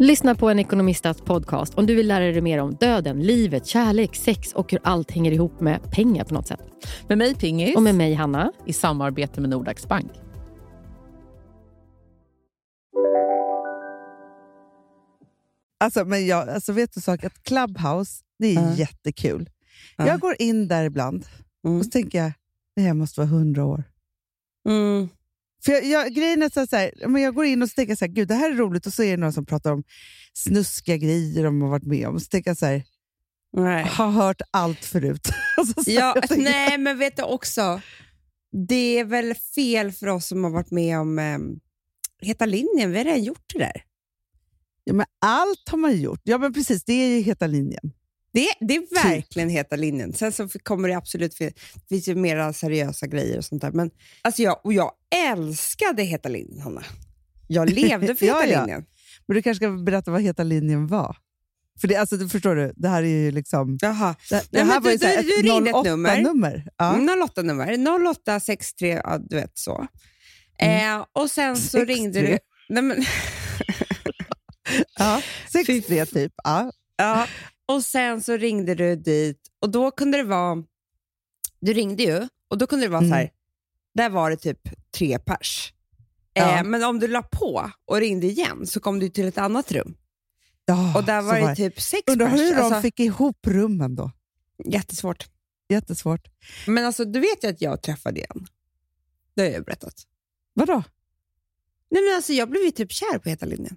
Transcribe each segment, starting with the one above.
Lyssna på en ekonomistats podcast om du vill lära dig mer om döden, livet, kärlek, sex och hur allt hänger ihop med pengar på något sätt. Med mig Pingis. Och med mig Hanna. I samarbete med Nordax Bank. Alltså, men jag, alltså vet du sak? Att Clubhouse, det är Ja. jättekul. Ja. Jag går in där ibland Mm. och så tänker jag, det här måste vara hundra år. Mm. För jag, jag, grejen är så här, men jag går in och så tänker så här, gud det här är roligt och så är det någon som pratar om snuskiga grejer de har varit med om. Så tänker jag så här, Nej. har hört allt förut. Och så Ja, tänker, nej, men vet du också, det är väl fel för oss som har varit med om eh, Heta linjen. Vi har redan gjort det där. ja, men allt har man gjort. Ja men precis, det är ju heta linjen. Det, det är verkligen Heta linjen. Sen så kommer det absolut det finns ju mera seriösa grejer och sånt där. Men alltså jag, och jag älskade Heta linjen, Hanna. Jag levde för Ja, Heta ja. linjen. Men du kanske ska berätta vad heta linjen var? För det, alltså, förstår du, det här är ju liksom... Jaha. Det, det Nej, här men var ju du- så du- du ringde ett 08 nummer. nummer. Ja. 08-nummer. 0863, ja, du vet så. Eh, och sen så 63. ringde du... Nej, men, Ja. 63 typ. Ja. Ja, och sen så ringde du dit och då kunde det vara... Du ringde ju och då kunde det vara så här, Mm. där var det typ tre pers. Ja. Eh, men om du la på och ringde igen så kom du till ett annat rum Ja, och där var det typ sex Undrar pers. hur de Alltså, fick ihop rummen då. Jättesvårt. Jättesvårt. Men alltså, du vet ju att jag träffade igen. Det har jag berättat. Vadå? Nej, men alltså, jag blev ju typ kär på Heta linjen.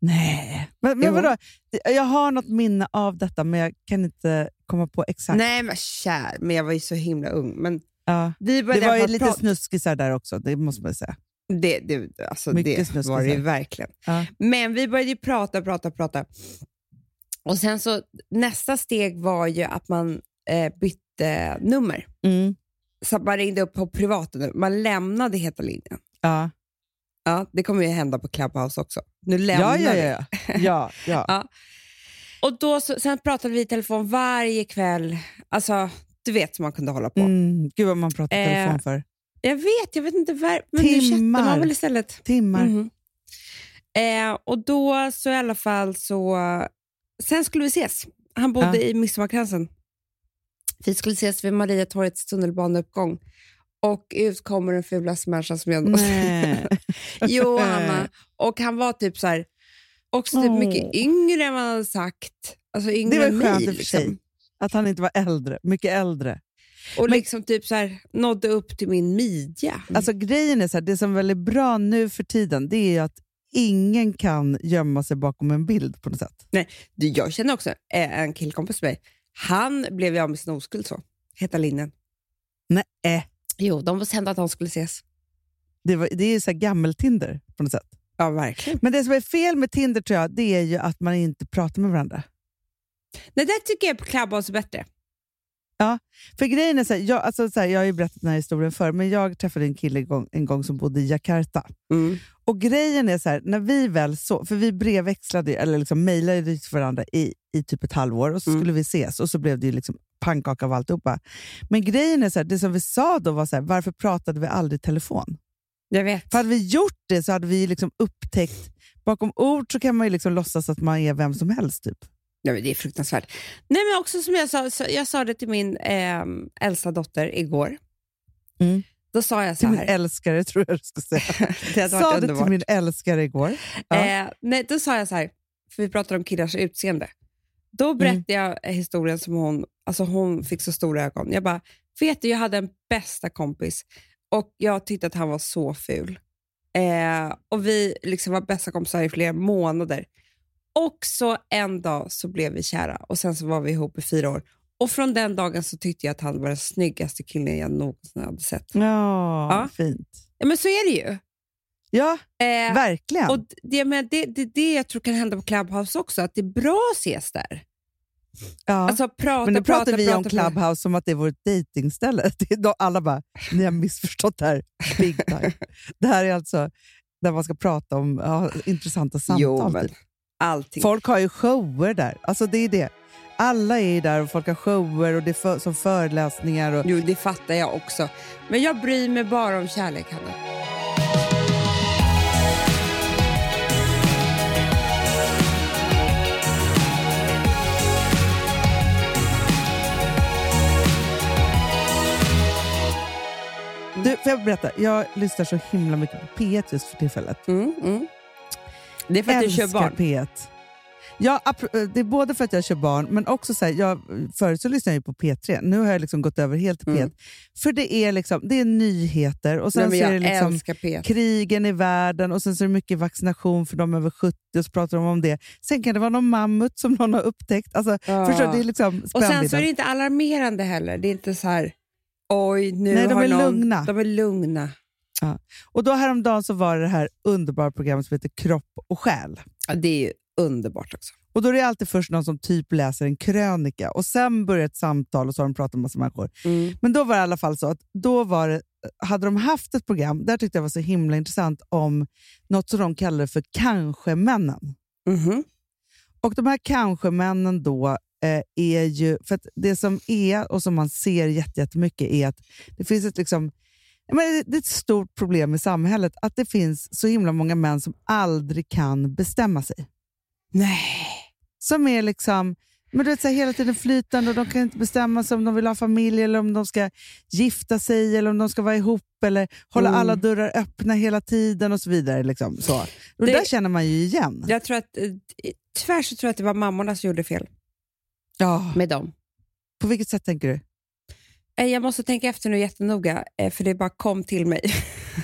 Nej. Men, men vadå? Jag har något minne av detta, men jag kan inte komma på exakt. Nej, men kär, men jag var ju så himla ung. Men Ja. vi Det var ju lite prata- snuskisar där också, det måste man säga. Det, det, alltså Mycket det snuskisar. var det ju verkligen. Ja. Men vi började ju prata, prata, prata. Och sen så nästa steg var ju att man eh, bytte nummer. Mm. Så man ringde upp på privata nummer. Man lämnade Heta linjen. Ja. Ja, det kommer ju hända på Clubhouse också. Nu Ja, lämnar ja, vi. ja. ja. ja, ja. Ja. Och då, så, sen pratade vi i telefon varje kväll. Alltså, du vet som man kunde hålla på. Mm. Gud vad man pratar i Eh, telefon för. Jag vet, jag vet inte. Var, men nu chattar Timmar. man väl istället. Timmar. Mhm. Eh, och då så i alla fall så... Sen skulle vi ses. Han bodde Ja. i Midsommarkransen. Vi skulle ses vid Mariatorgets tunnelbaneuppgång. Och ut kommer den fulaste människan som jag någonsin... Nej. Jo, Hanna. Och han var typ så här, också typ Åh. mycket yngre än vad han hade sagt. Alltså yngre Det var skönt i och för sig. Liksom. Att han inte var äldre, mycket äldre. Och Men- liksom typ så här, nådde upp till min midja. Alltså grejen är så här, det som är bra nu för tiden, det är att ingen kan gömma sig bakom en bild på något sätt. Du, jag känner också eh, en killkompis med mig. Han blev ju av med sin oskuld så. Heta linjen. Nej, Jo, de bestämde att de skulle ses. det, var, det är ju så gammel-Tinder på något sätt. Ja, verkligen. Men det som är fel med Tinder tror jag, det är ju att man inte pratar med varandra. Nej, det tycker jag på Clubhouse är bättre. För grejen är så här, jag, alltså så här, jag har ju berättat den här historien förr, men jag träffade en kille en gång, en gång som bodde i Jakarta. Mm. Och grejen är så här, när vi väl så, för vi brevväxlade, eller liksom mejlade till varandra i, i typ ett halvår och så Mm. skulle vi ses och så blev det ju liksom pannkaka av alltihopa. Men grejen är så här, det som vi sa då var så här, varför pratade vi aldrig i telefon? Jag vet. För hade vi gjort det så hade vi liksom upptäckt, bakom ord så kan man ju liksom låtsas att man är vem som helst. Typ. Nej, men det är fruktansvärt. Nej, men också som jag sa, jag sa det till min eh, äldsta dotter igår. Mm. Då sa jag så Till min här. älskare tror jag du ska säga. det hade Sa varit det till underbart. min älskare igår. Ja. Eh, nej, då sa jag så här, för vi pratade om killars utseende. Då Mm. berättade jag historien som hon, alltså hon fick så stora ögon. Jag bara, vet du, jag hade en bästa kompis och jag tyckte att han var så ful. Eh, och vi liksom var bästa kompisar i flera månader. Och så en dag så blev vi kära och sen så var vi ihop i fyra år. Och från den dagen så tyckte jag att han var den snyggaste killen jag någonsin hade sett. Ja, Ja. fint. Ja, men så är det ju. Ja, Eh, verkligen. och det, men det, det, det jag tror kan hända på Clubhouse också, att det är bra att ses där. Ja. Alltså prata, men nu prata, pratar vi prata, om prata. Clubhouse som att det är vårt dejtingställe. Alla bara, ni har missförstått det här big time. det här är alltså där man ska prata om ja, intressanta samtal. Jo, men typ. allting. Folk har ju shower där. Alltså det är det. Alla är där och folk har shower och det är för, som föreläsningar. Och, Jo, det fattar jag också. Men jag bryr mig bara om kärlek, Hanna. Du, får jag berätta? Jag lyssnar så himla mycket på P1 just för tillfället. Mm, mm. Det är för att du kör barn. P1. Ja, ap- det är både för att jag kör barn, men också så här, jag, förut så lyssnade jag på P3. Nu har jag liksom gått över helt till P1. Mm. För det är, liksom, det är nyheter och sen Nej, så är jag det liksom P1. krigen i världen och sen så är det mycket vaccination för de över 70 och så pratar de om det. Sen kan det vara någon mammut som någon har upptäckt. Alltså, Ja. Förstår? Det är liksom Och sen så är det inte alarmerande heller. Det är inte så här, oj, nu Nej, de har är någon... lugna. De är lugna. Och då häromdagen så var det det här underbara programmet som heter Kropp och själ. Ja, det är ju underbart också. Och då är det alltid först någon som typ läser en krönika och sen börjar ett samtal och så har de pratat med massa människor. Mm. Men då var det i alla fall så att då var det, hade de haft ett program, där tyckte jag var så himla intressant, om något som de kallade för kanske-männen. Mhm. Och de här kanske-männen då eh, är ju, för det som är och som man ser jätte- jättemycket är att det finns ett liksom det- är ett stort problem i samhället att det finns så himla många män som aldrig kan bestämma sig. Nej. Som är liksom men du vet, så här, hela tiden flytande och de kan inte bestämma sig om de vill ha familj eller om de ska gifta sig eller om de ska vara ihop eller hålla Mm. alla dörrar öppna hela tiden och så vidare. Liksom, så. Och det, där känner man ju igen. Jag tror att, eh, tyvärr så tror jag att det var mammorna som gjorde fel Ja. med dem. På vilket sätt tänker du? Eh, Jag måste tänka efter nu jättenoga, eh, för det bara kom till mig.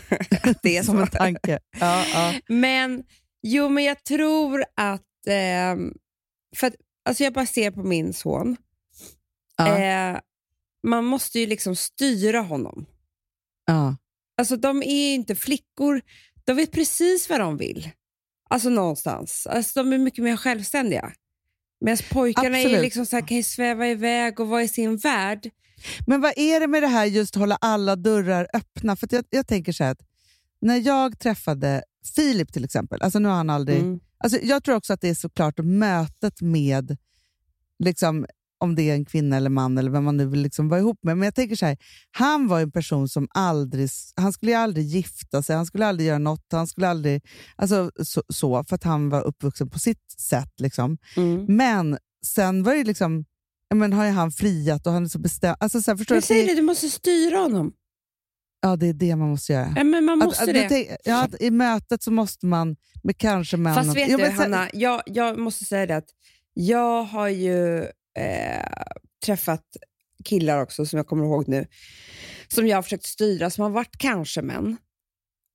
det är Som en tanke. Ja, ja. Men, jo, men jag tror att... ehm, för att alltså jag bara ser på min son. Ja. Eh, man måste ju liksom styra honom. Ja. Alltså de är inte flickor, de vet precis vad de vill. Alltså någonstans. Alltså de är mycket mer självständiga. Medan pojkarna är liksom så här, kan sväva iväg och vara i sin värld. Men vad är det med det här just hålla alla dörrar öppna? För jag, jag tänker så här att när jag träffade Filip till exempel, alltså nu har han aldrig... Mm. Alltså jag tror också att det är såklart mötet med, liksom, om det är en kvinna eller man eller vem man nu vill liksom vara ihop med. Men jag tänker så här, han var en person som aldrig, han skulle ju aldrig gifta sig, han skulle aldrig göra något, han skulle aldrig, alltså så, så för att han var uppvuxen på sitt sätt. Liksom. Mm. Men sen var det liksom, men har ju han friat och han är så bestämd. Alltså, så här, förstår Jag du? säger det, du måste styra honom. Ja, det är det man måste göra. Ja, men man måste att, det. tänk- ja, att I mötet så måste man med kanske männen... Fast vet Jo, du, men Hanna, jag, jag måste säga det att jag har ju eh, träffat killar också, som jag kommer ihåg nu, som jag har försökt styra, som har varit kanske män.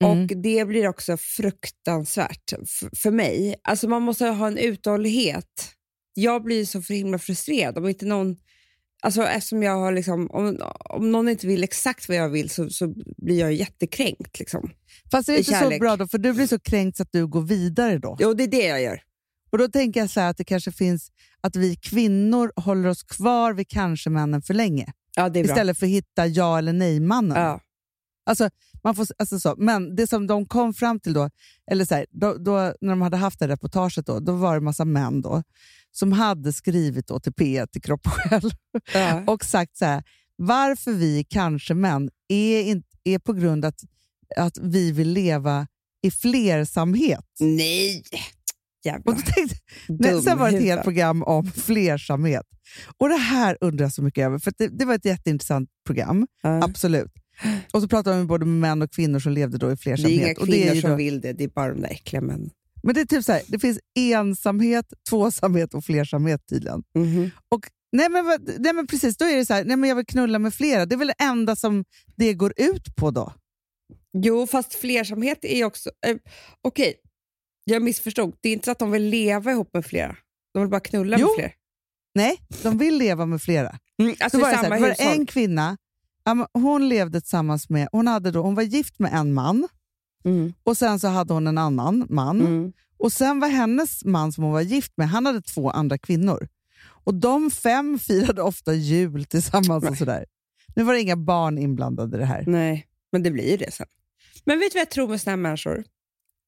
Mm. Och det blir också fruktansvärt för mig. Alltså man måste ha en uthållighet. Jag blir så för himla frustrerad om inte någon Alltså eftersom jag har liksom, om, om någon inte vill exakt vad jag vill så, så blir jag jättekränkt. Liksom. Fast det är inte så bra då, för du blir så kränkt så att du går vidare då. Jo, det är det jag gör. Och då tänker jag så här att det kanske finns att vi kvinnor håller oss kvar vid kanske-männen för länge. Ja. Istället för att hitta ja eller nej-mannen. Ja. Alltså, man får, alltså så. Men det som de kom fram till då, eller så här, då, då, när de hade haft det reportaget, då, då var det en massa män då, som hade skrivit då till P1, till Kropp och Själ, Ja. och sagt så här, varför vi kanske män är, in, är på grund att, att vi vill leva i flersamhet. Nej! Jävlar. Och då tänkte, nej, sen var det ett helt program om flersamhet. Och det här undrar jag så mycket över, för det, det var ett jätteintressant program, Ja. absolut. Och så pratade de både med män och kvinnor som levde då i Det är flersamhet. inga och det är kvinnor som då, vill det, det är bara de där äckliga männen. Men det är typ så här, det finns ensamhet, tvåsamhet och flersamhet tydligen. Mhm. Och, nej, men, nej men precis, då är det så här, nej men jag vill knulla med flera. Det är väl det enda som det går ut på då? Jo, fast flersamhet är också... Eh, Okej, jag missförstod. Det är inte så att de vill leva ihop med flera. De vill bara knulla Jo. med fler. Nej, de vill leva med flera. Mm, alltså var det, här, det var en kvinna, hon levde tillsammans med, hon, hade då, hon var gift med en man Mm. och sen så hade hon en annan man. Mm. Och sen var hennes man som hon var gift med, han hade två andra kvinnor. Och de fem firade ofta jul tillsammans och sådär. Nu var det inga barn inblandade i det här. Nej, men det blir ju det sen. Men vet du vad jag tror med såna här människor?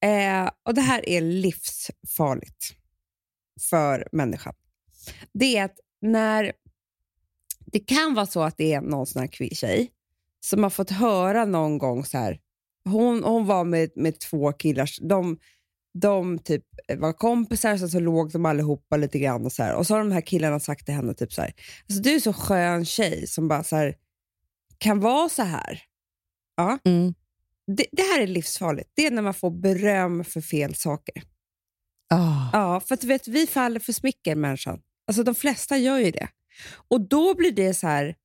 Eh, och Det här är livsfarligt för människan. Det är att när det kan vara så att det är någon sån här tjej som har fått höra någon gång så här. Hon, hon var med, med två killar. De, de typ var kompisar, och så låg de allihopa lite grann. Och så, här. och så har de här killarna sagt till henne typ så här. Alltså, du är så skön tjej som bara så här, kan vara så här. Ja. Mm. Det, det här är livsfarligt. Det är när man får beröm för fel saker. Ah. Ja, för att vet, vi faller för smicker, människan. Alltså de flesta gör ju det. Och då blir det så här,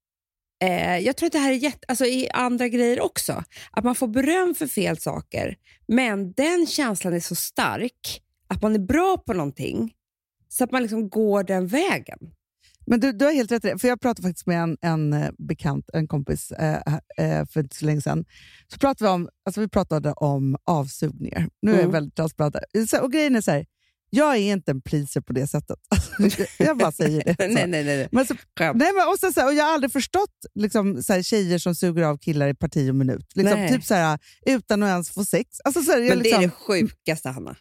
eh, jag tror att det här är jätte, alltså i andra grejer också, att man får beröm för fel saker, men den känslan är så stark att man är bra på någonting, så att man liksom går den vägen. Men du, du har helt rätt i det. För jag pratade faktiskt med en, en eh, bekant, en kompis, eh, eh, för inte så länge sedan. Så pratade vi, om, alltså vi pratade om avsugningar. Nu är jag Mm. väldigt transparent. Och grejen är så här, jag är inte en pleaser på det sättet. jag bara säger det. nej, nej, nej. Men så, nej, men, och så och jag har aldrig förstått liksom, så här, tjejer som suger av killar i parti och minut. Liksom, Nej. typ så här, utan att ens få sex. Alltså, så här, jag Men det är liksom, det sjukaste, Hanna.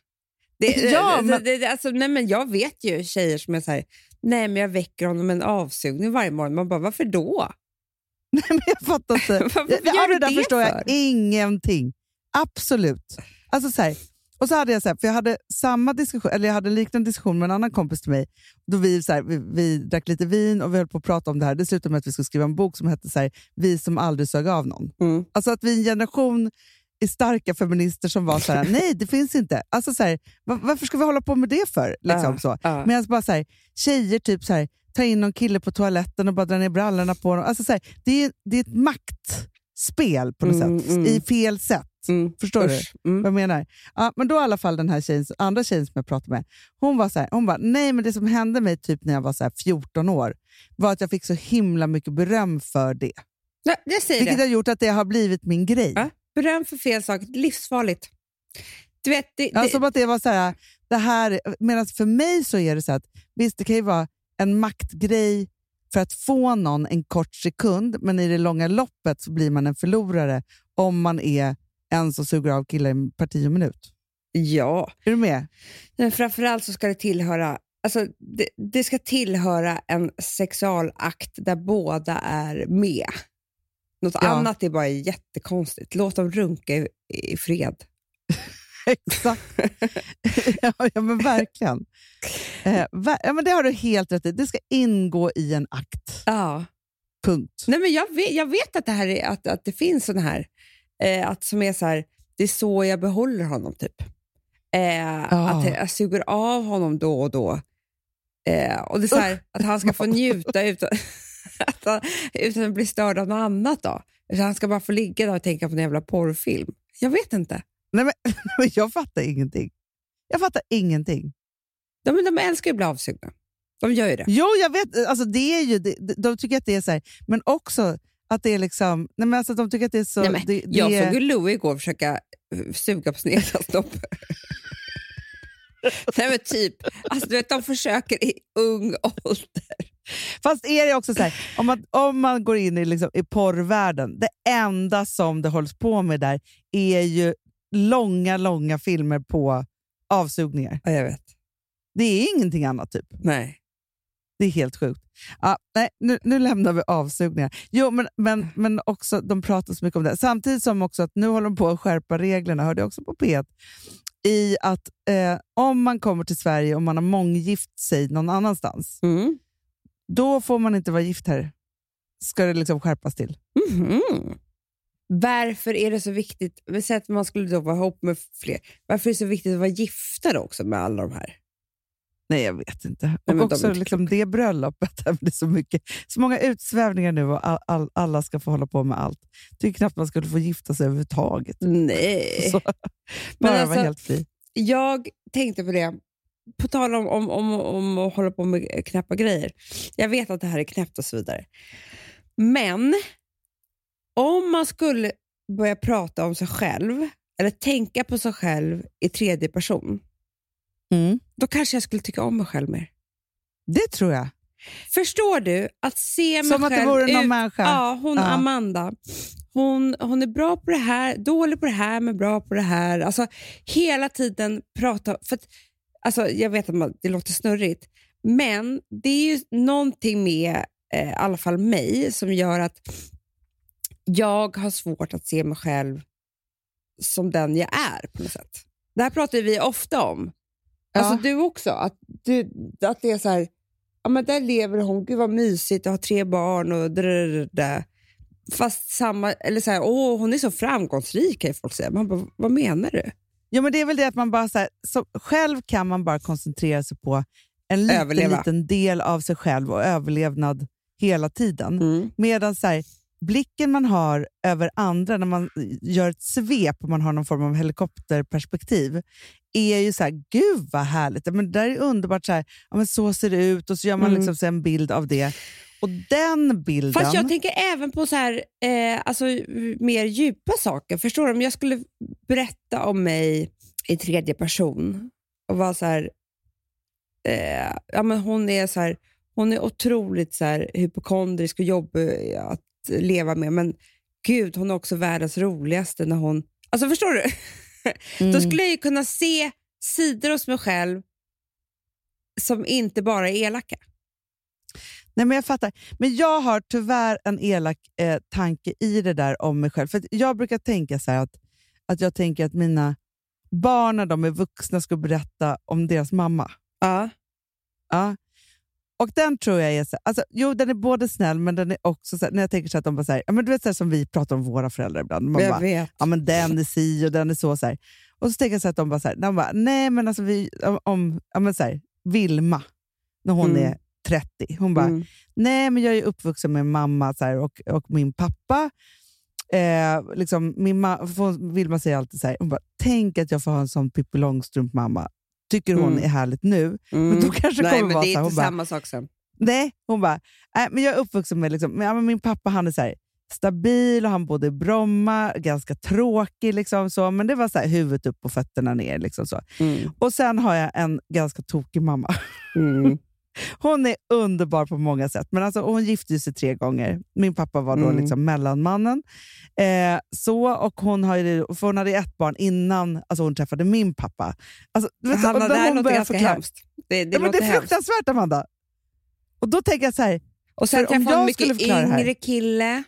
Det, Ja, det, men- det, alltså, nej, men jag vet ju tjejer som är så här, nej men jag väcker honom med en avsugning varje morgon. Man bara, varför då? nej, men jag fattar inte. Varför gör du det där förstår jag för? ingenting. Absolut. Alltså så här, och så hade jag så här, för jag hade samma diskussion, eller jag hade en liknande diskussion med en annan kompis till mig. Då vi, så här, vi, vi drack lite vin och vi höll på att prata om det här. Det slutade med att vi skulle skriva en bok som hette så här, Vi som aldrig sög av någon. Mm. Alltså att vi är en generation starka feminister som var så här, nej det finns inte. Alltså så här, varför ska vi hålla på med det för? Liksom så. ja. Medan bara så här, tjejer typ så här, tar in någon kille på toaletten och bara drar ner brallorna på honom. Alltså så här, det, är, det är ett maktspel på något Mm, sätt, mm. i fel sätt. Mm. Förstår du Usch. Mm. vad jag menar? Ja, men då i alla fall den här tjejen, andra tjejen som jag pratade med, hon var så här, hon bara, nej men det som hände mig typ när jag var så här 14 år var att jag fick så himla mycket beröm för det. Ja, jag säger Vilket det. har gjort att det har blivit min grej. Ja. Beröm för fel sak, livsfarligt. Du vet, det, Ja, det, som att det var så här, det här, medan för mig så är det så att visst det kan ju vara en maktgrej för att få någon en kort sekund, men i det långa loppet så blir man en förlorare om man är en som suger av killar i parti och minut. ja, Är du med? men framförallt så ska det tillhöra Alltså, det, det ska tillhöra en sexualakt där båda är med. Något Ja. annat är bara jättekonstigt. Låt dem runka i, i fred. Exakt. ja, ja, men verkligen. Eh, ver- ja, men det har du helt rätt i. Det ska ingå i en akt. Ja. Punkt. Nej, men jag, vet, jag vet att det, här är, att, att det finns sån här, eh, att som är så här, det är så jag behåller honom typ. Eh, Att jag suger av honom då och då. Eh, och det är så här, att han ska få njuta utan, han, utan att bli störd av något annat. Då. Utan han ska bara få ligga där och tänka på en jävla porrfilm. Jag vet inte. Nej, men, jag fattar ingenting. Jag fattar ingenting. De, de älskar ju att bli avsugna. De gör ju det. Jo, jag vet. Alltså, det är ju, det, de tycker att det är så här, men också att det är liksom... Nej, men alltså, de tycker att det är så... Nej, men, det, det jag är, såg ju Louie igår försöka eh, suga på sin egen snopp. Nej men typ, alltså, du vet, de försöker i ung ålder. Fast är det också så här, om man, om man går in i, liksom, i porrvärlden, det enda som det hålls på med där är ju långa, långa filmer på avsugningar. Ja, jag vet. Det är ingenting annat typ. Nej. Det är helt sjukt. Ja, nej, nu, nu lämnar vi avsugningar. Jo, men, men, men också, de pratar så mycket om det. Samtidigt som också att nu håller de på att skärpa reglerna, hörde jag också på P1, i att eh, om man kommer till Sverige och man har månggift sig någon annanstans, Mm. Då får man inte vara gift här. Ska det liksom skärpas till. Mhm. Varför är det så viktigt, vi säger att man skulle då vara ihop med fler, varför är det så viktigt att vara gifta då också med alla de här? Nej, jag vet inte. men och de också inte liksom det bröllopet, det är så, mycket, så många utsvävningar nu och all, all, alla ska få hålla på med allt. tycker knappt man skulle få gifta sig överhuvudtaget. Nej. Så, bara alltså- vara helt fri. Jag tänkte på det, på tal om, om, om, om att hålla på med knäppa grejer. Jag vet att det här är knäppt och så vidare. Men om man skulle börja prata om sig själv eller tänka på sig själv i tredje person, mm. då kanske jag skulle tycka om mig själv mer. Det tror jag. Förstår du? Att se mig Som att det vore någon ut. människa. Ja, hon ja. Amanda. Hon, hon är bra på det här, dålig på det här, men bra på det här. Alltså Hela tiden prata. För att, Alltså, jag vet att det låter snurrigt, men det är ju någonting med eh, i alla fall mig som gör att jag har svårt att se mig själv som den jag är på något sätt. Det här pratar vi ofta om. Alltså, ja. Du också, att, du, att det är så här, ja men där lever hon, gud vad mysigt och har tre barn och drrrr. Fast samma, eller så här, åh hon är så framgångsrik kan folk säga. Man bara, vad menar du? Ja, men det är väl det att man bara så här, så själv kan man bara koncentrera sig på en liten, Överleva. liten del av sig själv och överlevnad hela tiden. Mm. Medan så här, blicken man har över andra när man gör ett svep och man har någon form av helikopterperspektiv är ju så här, gud vad härligt, men det där är underbart, så, här, ja, men så ser det ut och så gör man Mm. liksom så en bild av det. Och den bilden... Fast jag tänker även på så här, eh, alltså, mer djupa saker. Förstår du? Om jag skulle berätta om mig i tredje person och vara så här, eh, ja, men hon är så här, hon är otroligt så här, hypokondrisk och jobbig att leva med, men gud, hon är också världens roligaste när hon... Alltså förstår du? Mm. Då skulle jag ju kunna se sidor hos mig själv som inte bara är elaka. Nej, men jag fattar. Men jag har tyvärr en elak eh, tanke i det där om mig själv. För jag brukar tänka så att, att jag tänker att mina barn när de är vuxna ska berätta om deras mamma. Ja. Ja. Och den tror jag är så, alltså, jo, den är både snäll, men den är också så här, när jag tänker så att de bara så här, ja, men du vet så här, som vi pratar om våra föräldrar ibland. Man jag bara, vet. ja, men den är si och den är så. så här. Och så tänker jag så att de bara, så här, de bara nej men alltså vi, om, om ja, men så här, Vilma, när hon Mm. är 30, hon bara, Mm. nej men jag är uppvuxen med mamma så här, och, och min pappa. Eh, liksom, min ma- för Vilma säger alltid så här, hon bara, tänk att jag får ha en sån Pippi Långstrump-mamma. Tycker hon Mm. är härligt nu. Men då kanske det Nej, kommer men vara det är inte bara, samma sak sen. Nej, hon bara, äh, men jag är uppvuxen med, liksom, men, ja, men min pappa han är så här, stabil och han bodde i Bromma, ganska tråkig, liksom, så, men det var så här, huvudet upp och fötterna ner. Liksom, så. Mm. Och sen har jag en ganska tokig mamma. Mm. Hon är underbar på många sätt, men alltså, hon gifte sig tre gånger. Min pappa var då Mm. liksom mellanmannen. Eh, så, och hon, har för hon hade ett barn innan alltså, hon träffade min pappa. Alltså, vet, Hanna, och det här låter ganska förklara- hemskt. Det, det Ja, men det är hemskt. fruktansvärt, Amanda. Och då tänker jag så här, Och sen träffade hon en mycket yngre kille.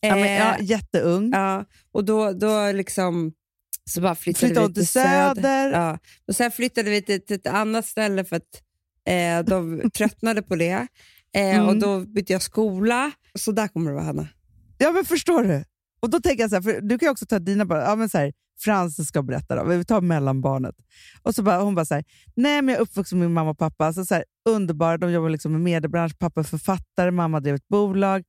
ja, men, ja, Eh, jätteung. ja, och då, då liksom så bara flyttade Flyttade vi till Söder. Ja. Och sen flyttade vi till, till ett annat ställe för att eh, de tröttnade på det. Eh, Mm. Och Då bytte jag skola. Så där kommer det vara, Hanna. Ja, men förstår du? Och då tänker jag så här, för du kan också ta dina barn. Ja, men så här, Frances ska berätta då. Vi tar mellanbarnet. Och så bara, hon bara så här, nej men jag är uppvuxen med min mamma och pappa. Alltså så här, underbara, de jobbar liksom med mediebransch. Pappa är författare, mamma drev ett bolag.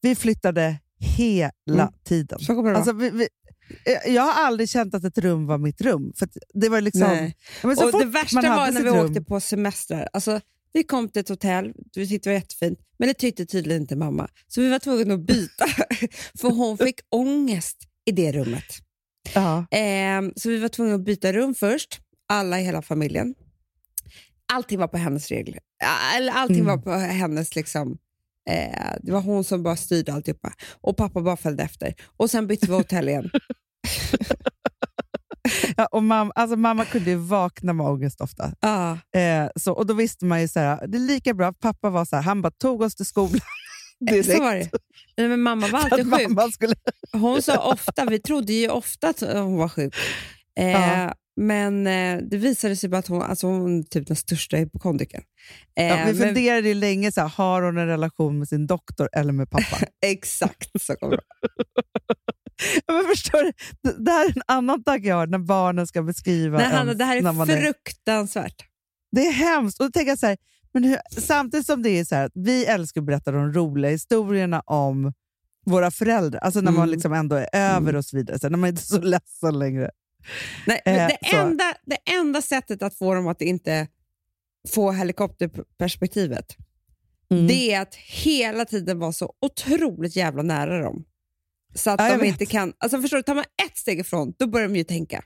Vi flyttade hela Mm. tiden. Så kommer det. Alltså, vi, vi, jag har aldrig känt att ett rum var mitt rum. För det var liksom, Nej. Men så och fort det värsta var när vi rum- åkte på semestrar. Alltså, vi kom till ett hotell, vi tyckte det var jättefint, men det tyckte tydligen inte mamma. Så vi var tvungna att byta, för hon fick ångest i det rummet. Ehm, så vi var tvungna att byta rum först, alla i hela familjen. Allting var på hennes regler. Eller allting Mm. var på hennes... liksom. Eh, det var hon som bara styrde alltihopa. Och pappa bara följde efter. Och sen bytte vi hotell igen. Ja, och mamma, alltså mamma kunde ju vakna med ångest ofta. ah, Eh, så, och då visste man ju så här, det är lika bra, pappa var så här, han bara tog oss till skolan direkt. så var det. Nej, men mamma var att alltid sjuk. skulle... Hon sa ofta, vi trodde ju ofta att hon var sjuk. Eh, Ja. Men eh, det visade sig bara att hon, alltså hon är typ den största hypokondrikern. Eh, Ja, vi funderade ju länge, så här, har hon en relation med sin doktor eller med pappa? Exakt så kommer det du? Det, här är en annan tanke jag har när barnen ska beskriva Nej, Hanna, det här är man fruktansvärt. Det är hemskt. Och då tänker jag så här, men hur, samtidigt som det är så här att vi älskar att berätta de roliga historierna om våra föräldrar, alltså när man Mm. liksom ändå är över och så vidare, så här, när man inte är så ledsen längre. Nej, Eh, det, så. enda, det enda sättet att få dem att inte få helikopterperspektivet, Mm. det är att hela tiden vara så otroligt jävla nära dem. Så att Ja, de vet. inte kan... Alltså förstår du, tar man ett steg ifrån, då börjar de ju tänka.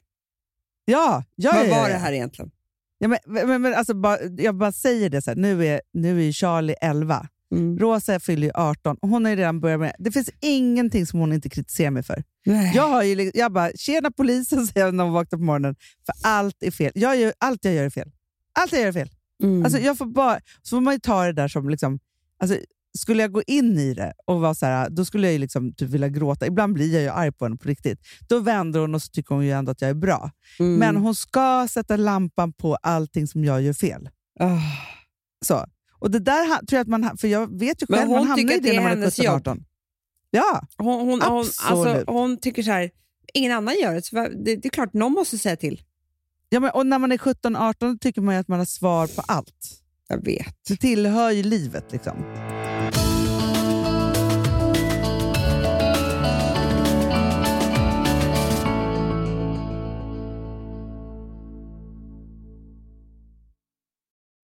Ja, ja, Vad var det här egentligen? Ja, men, men, men, alltså, bara, jag bara säger det, så här, nu, är, nu är Charlie 11. Mm. Rosa fyller ju 18 och hon har ju redan börjat med det. finns ingenting som hon inte kritiserar mig för. Nej. Jag, har ju, jag bara, tjena polisen, säger jag när hon vaknar på morgonen. För allt är fel. Jag gör, allt jag gör är fel. Allt jag gör är fel. Mm. Alltså, jag får bara, så får man ju ta det där som... Liksom, alltså, skulle jag gå in i det och vara så här, då skulle jag ju liksom typ vilja gråta. Ibland blir jag ju arg på henne på riktigt. Då vänder hon och så tycker hon ju ändå att jag är bra. Mm. Men hon ska sätta lampan på allting som jag gör fel. Ah. Så. Och det där tror jag att man... För jag vet ju Men själv, hon man hamnar i det det när är man är hennes 17, jobb. 18. Ja, Hon, hon, hon, alltså, Absolut. hon tycker så här, ingen annan gör det, så det, det är klart någon måste säga till. ja men, och när man är 17, 18 tycker man ju att man har svar på allt. Jag vet. Det tillhör ju livet. liksom.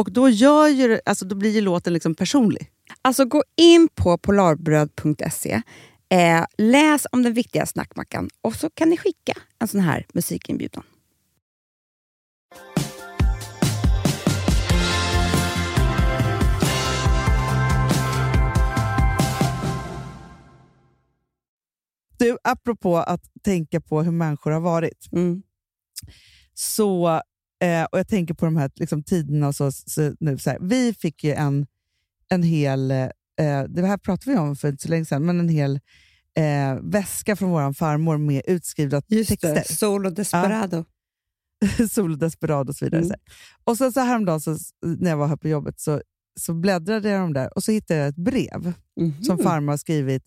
Och då, gör ju, alltså, då blir ju låten liksom personlig. Alltså gå in på polarbröd.se, eh, läs om den viktiga snackmackan och så kan ni skicka en sån här musikinbjudan. Du, apropå att tänka på hur människor har varit. Mm. Så, eh, och jag tänker på de här liksom, tiderna. Och så, så, nu, så här, vi fick ju en, en hel, eh, det här pratade vi om för inte så länge sedan, men en hel eh, väska från vår farmor med utskrivna texter. Solo Desperado. Sol och Desperado och så vidare. Mm. Så här. Och sen så häromdagen så, när jag var här på jobbet så, så bläddrade jag de där och så hittade jag ett brev Mhm. som farmor har skrivit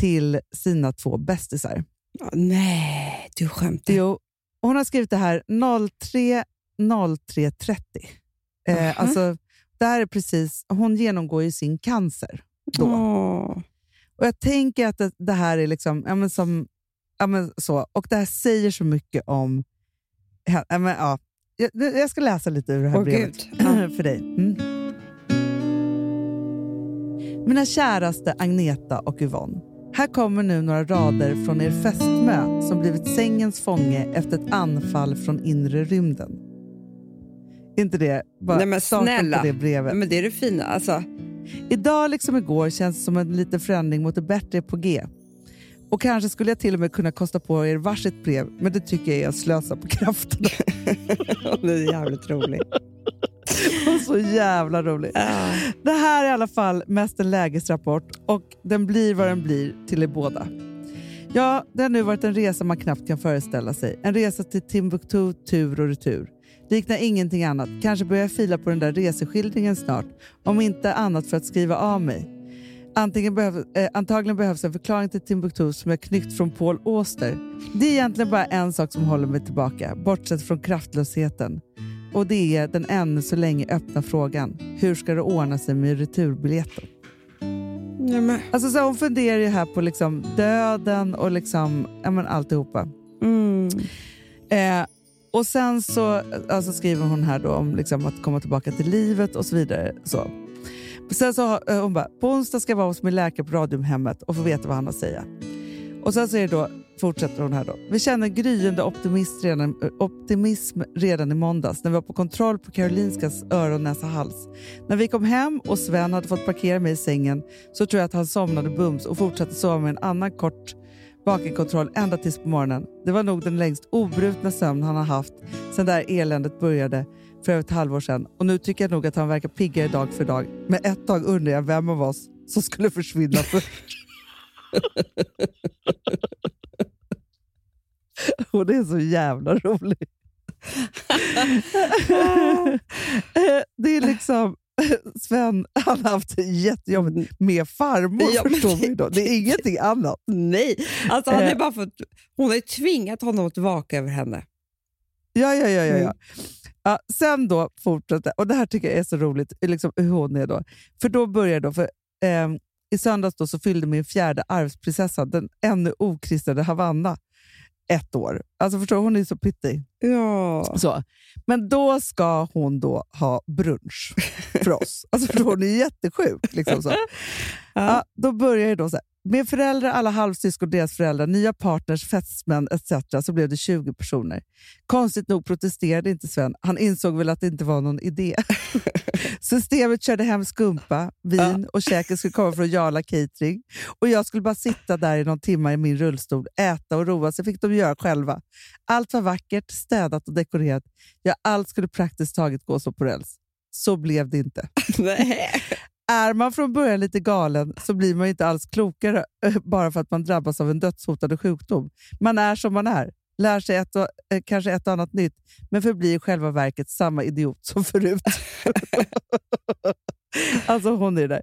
till sina två bästisar. Ja, Nej, du skämtar. Jo, hon har skrivit det här 03 03.30. Eh, Aha. alltså, det här är precis, hon genomgår ju sin cancer då. Åh. Och Jag tänker att det, det här är liksom, ja, men som, ja, men så, och det här säger så mycket om... Ja, men, ja, jag, jag ska läsa lite ur det här Åh, brevet för dig. Mm. Mina käraste Agneta och Yvonne. Här kommer nu några rader från er fästmö som blivit sängens fånge efter ett anfall från inre rymden. Inte det bara Nej, men snälla. det brevet? Men det är det fina. Alltså, Idag liksom igår känns det som en liten förändring mot det bättre på G. Och kanske skulle jag till och med kunna kosta på er varsitt brev, men det tycker jag är att slösa på krafterna. det är jävligt roligt. Och så jävla roligt. Ja. Det här är i alla fall mest en lägesrapport och den blir vad den blir till er båda. Ja, det har nu varit en resa man knappt kan föreställa sig. En resa till Timbuktu tur och retur. Liknar ingenting annat. Kanske börjar jag fila på den där reseskildringen snart. Om inte annat för att skriva av mig. Antingen behöv, eh, antagligen behövs en förklaring till Timbuktu som är knyckt från Paul Auster. Det är egentligen bara en sak som håller mig tillbaka, bortsett från kraftlösheten. Och det är den ännu så länge öppna frågan. Hur ska det ordna sig med returbiljetten? Nej, men, Alltså så hon funderar ju här på liksom döden och liksom, ja, men alltihopa. mm. Eh, och sen så alltså skriver hon här då om liksom att komma tillbaka till livet och så vidare. Så. Sen så eh, hon bara, på onsdag ska jag vara hos min läkare på Radiumhemmet och få veta vad han har att säga. Och sen så är det då, fortsätter hon här då. Vi känner gryende optimism redan, eh, optimism redan i måndags när vi var på kontroll på Karolinskas öron, näsa, hals. När vi kom hem och Sven hade fått parkera mig i sängen så tror jag att han somnade bums och fortsatte sova med en annan kort vakenkontroll ända tills på morgonen. Det var nog den längst obrutna sömn han har haft sedan det här eländet började för över ett halvår sedan. Och nu tycker jag nog att han verkar piggare dag för dag. Men ett tag undrar jag vem av oss som skulle försvinna först. Och det är så jävla roligt. det är liksom... Sven han har haft det jättejobbigt med farmor, Ja, förstår ju då. Det är ingenting annat. Nej, alltså, han Eh. är bara fått, hon har ju tvingat honom att vaka över henne. Ja, ja, ja. ja, ja. Mm. ja sen då fortsätter, och det här tycker jag är så roligt, liksom hur hon är då. För då börjar då, för ehm, i söndags då så fyllde min fjärde arvsprinsessa, den ännu okristade Havanna, ett år. Alltså förstår hon är så pyttig. Ja. Så. Men då ska hon då ha brunch för oss. Alltså förstår hon är jättesjuk. Liksom så. Ja, då börjar det då så här. Med föräldrar, alla halvsyskon, deras föräldrar, nya partners, fästmän etc. så blev det 20 personer. Konstigt nog protesterade inte Sven. Han insåg väl att det inte var någon idé. Systemet körde hem skumpa, vin och käken skulle komma från Jarla Catering. Och jag skulle bara sitta där i någon timme i min rullstol, äta och roa sig fick de göra själva. Allt var vackert, städat och dekorerat. Ja, allt skulle praktiskt taget gå som på räls. Så blev det inte. Nej. Är man från början lite galen så blir man inte alls klokare eh, bara för att man drabbas av en dödshotande sjukdom. Man är som man är. lär sig ett och, eh, kanske ett och annat nytt, men förblir i själva verket samma idiot som förut. alltså hon är där.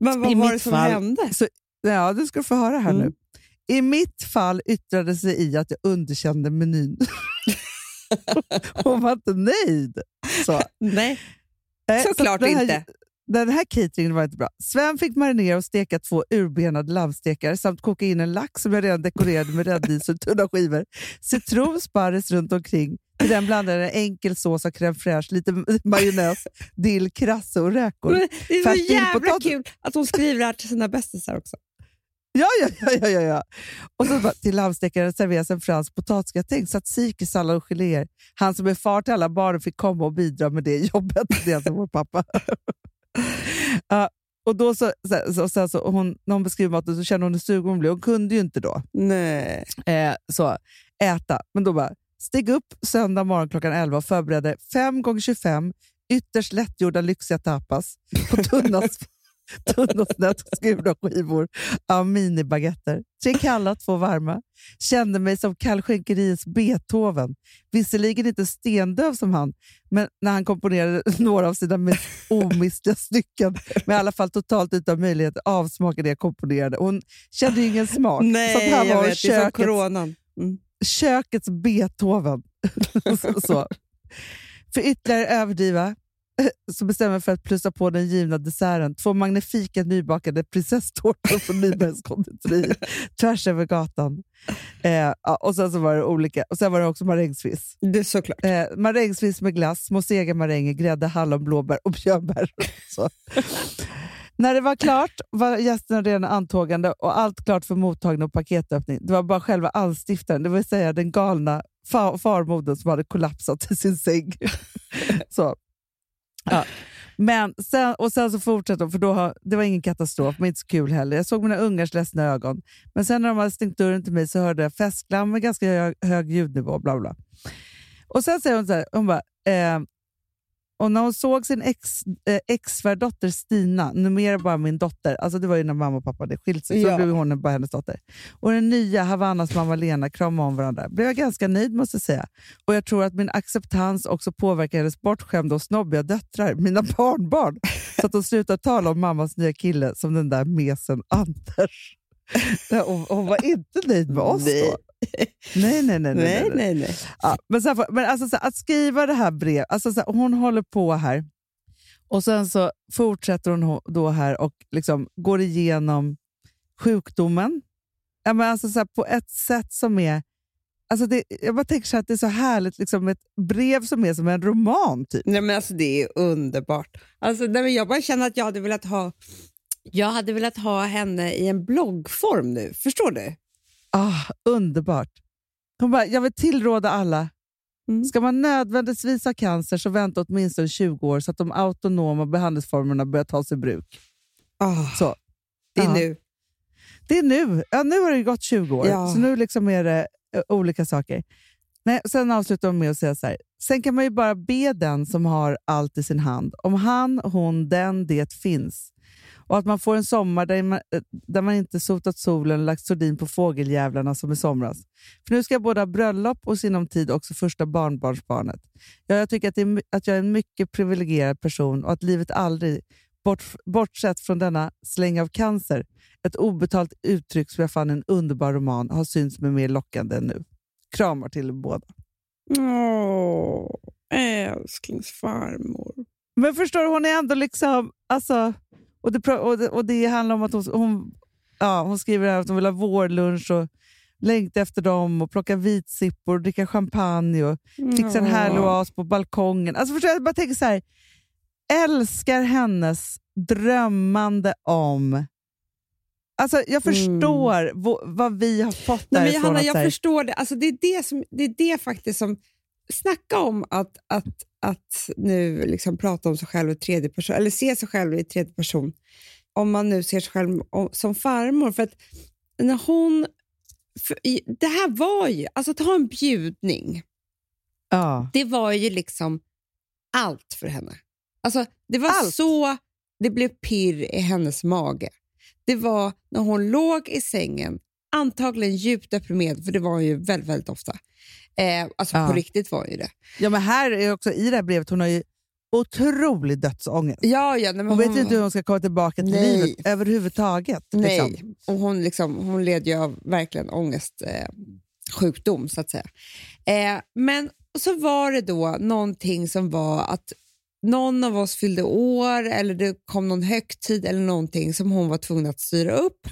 Men vad I var det som fall- hände? Så, ja, du ska få höra här Mm. nu. I mitt fall yttrade sig i att jag underkände menyn. hon var inte nöjd. Så. Nej, så såklart här, inte. Den här cateringen var inte bra. Sven fick marinera och steka två urbenade lammstekar samt koka in en lax som jag redan dekorerade med rädis och tunna skivor. Citron, sparris runt omkring. Till den blandade en enkel sås av crème fraîche, lite majonnäs, dill, krasse och räkor. Men det är så Färsk jävla kul att hon skriver det här till sina bästisar också. Ja, ja, ja. ja, ja. Och så bara, till lammstekaren serveras en fransk potatisgratäng, tzatziki, sallad och geléer. Han som är far till alla barnen fick komma och bidra med det jobbet. Det är alltså vår pappa. Ja, och då så, så, så, så, hon, när hon beskriver maten så känner hon hur sugen hon blir. Hon kunde ju inte då Nej. eh, så, äta. Men då bara, stig upp söndag morgon klockan 11 och förberedde 5 gånger 25 ytterst lättgjorda lyxiga tapas på tunna, tunna snett skurna skivor av minibaguetter. Tre kalla, två varma. Kände mig som kallskänkeriets Beethoven. Visserligen inte stendöv som han, men när han komponerade några av sina mest omistliga stycken, men i alla fall totalt utan möjlighet att avsmaka det jag komponerade. Hon kände ju ingen smak. Nej, så han jag var vet. Det är som kökets coronan. Mm. kökets Beethoven. så. För ytterligare överdriva så bestämmer jag för att plussa på den givna desserten. Två magnifika nybakade prinsesstårtor från Nybergs konditori tvärs över gatan. Eh, och sen så var det olika. Och sen var det också marängsviss. Det är såklart. Eh, marängsviss med glass, små sega maränger, grädde, hallon, blåbär och björnbär. När det var klart var gästerna redan antågande och allt klart för mottagning och paketöppning. Det var bara själva anstiftaren, det vill säga den galna fa- farmodern som hade kollapsat i sin säng. så. Ja. Men sen, och sen så fortsatte de, för då har, det var ingen katastrof, men inte så kul heller. Jag såg mina ungars ledsna ögon. Men sen när de hade stängt dörren till mig så hörde jag festglam med ganska hög, hög ljudnivå. Bla bla. Och sen säger hon så här, hon bara, eh, och när hon såg sin ex, eh, ex-svärdotter Stina, numera bara min dotter, alltså det var ju när mamma och pappa hade skilt sig, så Ja. blev hon bara hennes dotter. Och den nya Havannas mamma Lena kramade om varandra. blev jag ganska nöjd måste jag säga. Och jag tror att min acceptans också påverkar hennes bortskämda och snobbiga döttrar, mina barnbarn, så att de slutar tala om mammas nya kille som den där mesen Anders. Hon, hon var inte nöjd med oss då. Nej, nej, nej. nej, nej, Nej. Ja, men så här, men alltså, så här, att skriva det här brevet, alltså, så här, hon håller på här och sen så fortsätter hon ho- då här och liksom går igenom sjukdomen. Ja, men alltså, så på ett sätt som är... Alltså det, jag bara tänker så att det är så härligt, liksom ett brev som är som en roman. Typ. Nej, men alltså, det är underbart. Alltså, nej, men jag bara känner att jag hade velat ha jag hade velat ha henne i en bloggform nu. Förstår du? Ah, underbart. Hon bara, jag vill tillråda alla. Mm. Ska man nödvändigtvis ha cancer så vänta åtminstone 20 år så att de autonoma behandlingsformerna börjar tas i bruk. Ah, Så. det är Ja. nu. Det är nu. Ja, nu har det gått 20 år, Ja. så nu liksom är det olika saker. Nej, sen avslutar de med att säga så här. Sen kan man ju bara be den som har allt i sin hand, om han, hon, den, det finns. Och att man får en sommar där man, eh, där man inte sotat solen och lagt sordin på fågeljävlarna som i somras. För nu ska jag både ha bröllop och sinom tid också första barnbarnsbarnet. Ja, jag tycker att, är, att jag är en mycket privilegierad person och att livet aldrig, bort, bortsett från denna släng av cancer, ett obetalt uttryck som jag fann i en underbar roman har synts mig mer lockande än nu. Kramar till er båda. Åh, älsklingsfarmor. Men förstår du, hon är ändå liksom... Alltså, och, det, och, det, och det handlar om att hon, hon, ja, hon skriver här att hon vill ha vårlunch och längta efter dem och plocka vitsippor och dricka champagne och fixa en härlig oas på balkongen. Alltså förstår du, jag bara tänker så här, älskar hennes drömmande om... Alltså jag förstår vo- vad vi har fått Nej, men därifrån. Johanna, att så jag här- förstår det. Alltså, det, är det, som, det är det faktiskt som... Snacka om att, att, att nu liksom prata om sig själv i tredje person, eller se sig själv i tredje person. Om man nu ser sig själv om- som farmor. För att när hon... Det här var ju... Alltså att ha en bjudning, ja. det var ju liksom allt för henne. Alltså, det var Allt. så det blev pirr i hennes mage. Det var när hon låg i sängen, antagligen djupt deprimerad, för det var hon ju väldigt, väldigt ofta. Eh, alltså Ja. på riktigt var hon ju det. Ja, men här är också i det här brevet, hon har ju otrolig dödsångest. Ja, ja, men Hon vet inte hur hon ska komma tillbaka till Nej. livet överhuvudtaget. Nej, Liksom. och hon, liksom, hon led ju av verkligen ångestsjukdom, eh, sjukdom, så att säga. Eh, men så var det då någonting som var att någon av oss fyllde år eller det kom någon högtid eller någonting som hon var tvungen att styra upp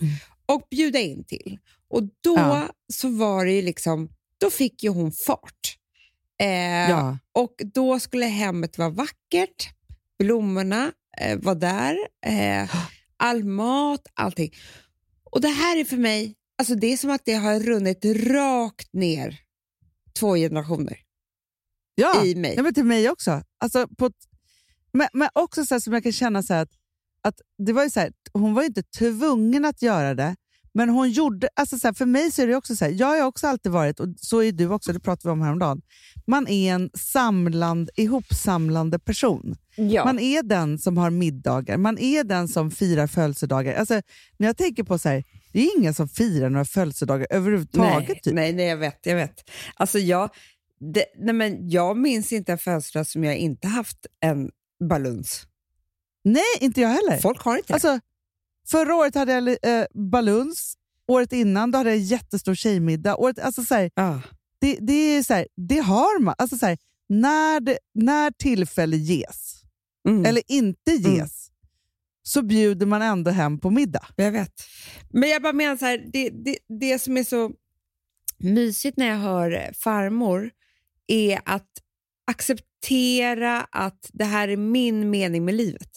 och bjuda in till. Och då Ja. så var det liksom, då fick ju hon fart. Eh, Ja. Och då skulle hemmet vara vackert, blommorna eh, var där, eh, all mat, allting. Och det här är för mig, alltså det är som att det har runnit rakt ner två generationer Ja, i mig. Nej, men till mig också. Alltså, på, men, men också så som jag kan känna så här, att, att det var ju så här, hon var ju inte tvungen att göra det, men hon gjorde... Alltså så här, för mig så är det också så här, jag har också alltid varit, och så är du också, det pratade vi om häromdagen, man är en samland, ihopsamlande person. Ja. Man är den som har middagar, man är den som firar födelsedagar. Alltså, när jag tänker på så här, det är ingen som firar några födelsedagar överhuvudtaget. nej, typ. nej, nej, jag vet. Jag vet. Alltså jag, det, nej, men jag minns inte en födelsedag som jag inte haft en baluns. nej, inte jag heller. Folk har inte. Alltså, förra året hade jag eh, baluns, året innan då hade jag jättestor tjejmiddag. Året, alltså, så här, Ja. det, det, är så här, det har man. Alltså, så här, när, det, när tillfälle ges, Mm. eller inte ges, Mm. så bjuder man ändå hem på middag. Jag vet. Men jag bara menar så här, det, det, det som är så mysigt när jag hör farmor är att acceptera att det här är min mening med livet.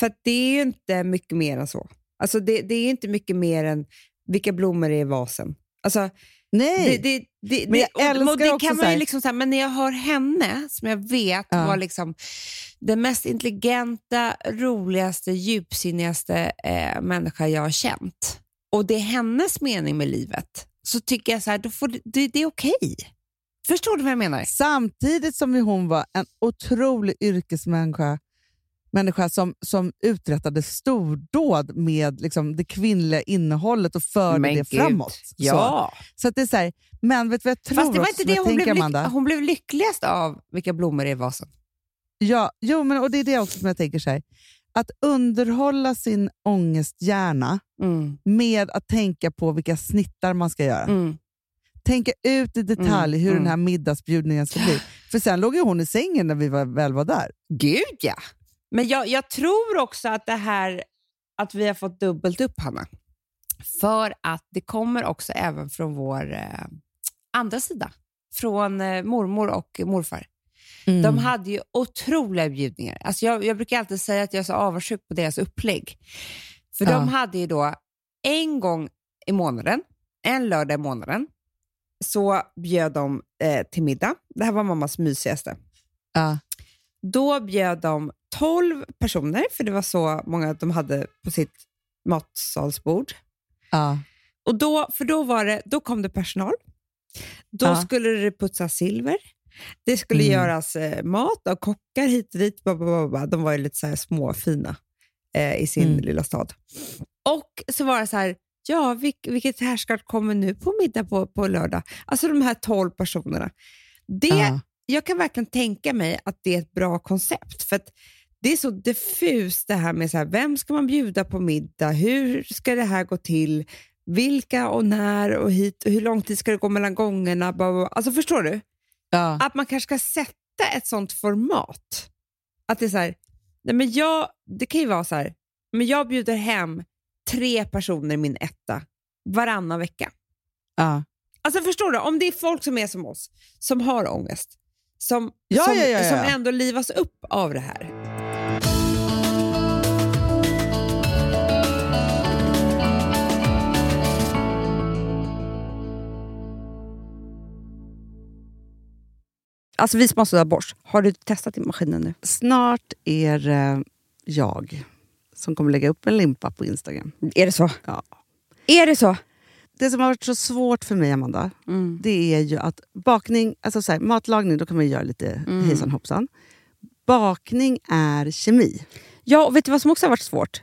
För att det är ju inte mycket mer än så. Alltså det, det är inte mycket mer än vilka blommor är i vasen. Alltså, Nej, det, det, det, Men jag det, och- och det kan man ju liksom så här, Men när jag hör henne, som jag vet Ja. var liksom den mest intelligenta, roligaste, djupsinnigaste eh, människa jag har känt, och det är hennes mening med livet, så tycker jag så här, då får det, det, det är okej. Förstår du vad jag menar? Samtidigt som hon var en otrolig yrkesmänniska människa som, som uträttade stordåd med liksom, det kvinnliga innehållet och förde Men det gud. framåt. Så. Ja. Så att det är så här, men vet du vad jag tror Fast det var inte det hon blev, Amanda? hon blev lyckligast av, vilka blommor är i vasen. Ja, jo, men, och det är det också som jag tänker så här. Att underhålla sin ångesthjärna Mm. med att tänka på vilka snittar man ska göra. Mm. Tänka ut i detalj hur mm. den här middagsbjudningen ska bli. För sen låg ju hon i sängen när vi var, väl var där. Gud ja! Men jag, jag tror också att det här att vi har fått dubbelt upp, Hanna. För att det kommer också även från vår eh, andra sida. Från eh, mormor och morfar. Mm. De hade ju otroliga bjudningar. Alltså jag, jag brukar alltid säga att jag är så avundsjuk på deras upplägg. För Ja. de hade ju då en gång i månaden, en lördag i månaden, så bjöd de eh, till middag. Det här var mammas mysigaste. Ja. Då bjöd de 12 personer, för det var så många de hade på sitt matsalsbord. Ja. Och då, för då, var det, då kom det personal. Då Ja. skulle det putsas silver. Det skulle Mm. göras eh, mat av kockar hit och dit. Bla, bla, bla, bla. De var ju lite så här småfina eh, i sin Mm. lilla stad. Och så var det så här, ja, vilk, vilket härskap kommer nu på middag på, på lördag? Alltså de här 12 personerna. Det, Ja. Jag kan verkligen tänka mig att det är ett bra koncept. För att det är så diffust det här med så här, vem ska man bjuda på middag? Hur ska det här gå till? Vilka och när och hit? Och hur lång tid ska det gå mellan gångerna? Alltså förstår du? Ja. Att man kanske ska sätta ett sånt format. Att det är så här, nej men jag, det kan ju vara så här, men jag bjuder hem tre personer i min etta varannan vecka. Ja. Alltså förstår du, om det är folk som är som oss, som har ångest, som, Ja, som, ja. som ändå livas upp av det här. Alltså vi har sådär borst, har du testat i maskinen nu? Snart är det jag som kommer lägga upp en limpa på Instagram. Är det så? Ja. Är det så? Det som har varit så svårt för mig, Amanda, det är ju att bakning, alltså så här, matlagning, då kan man ju göra lite Mm. hejsan hoppsan. Bakning är kemi. Ja, och vet du vad som också har varit svårt?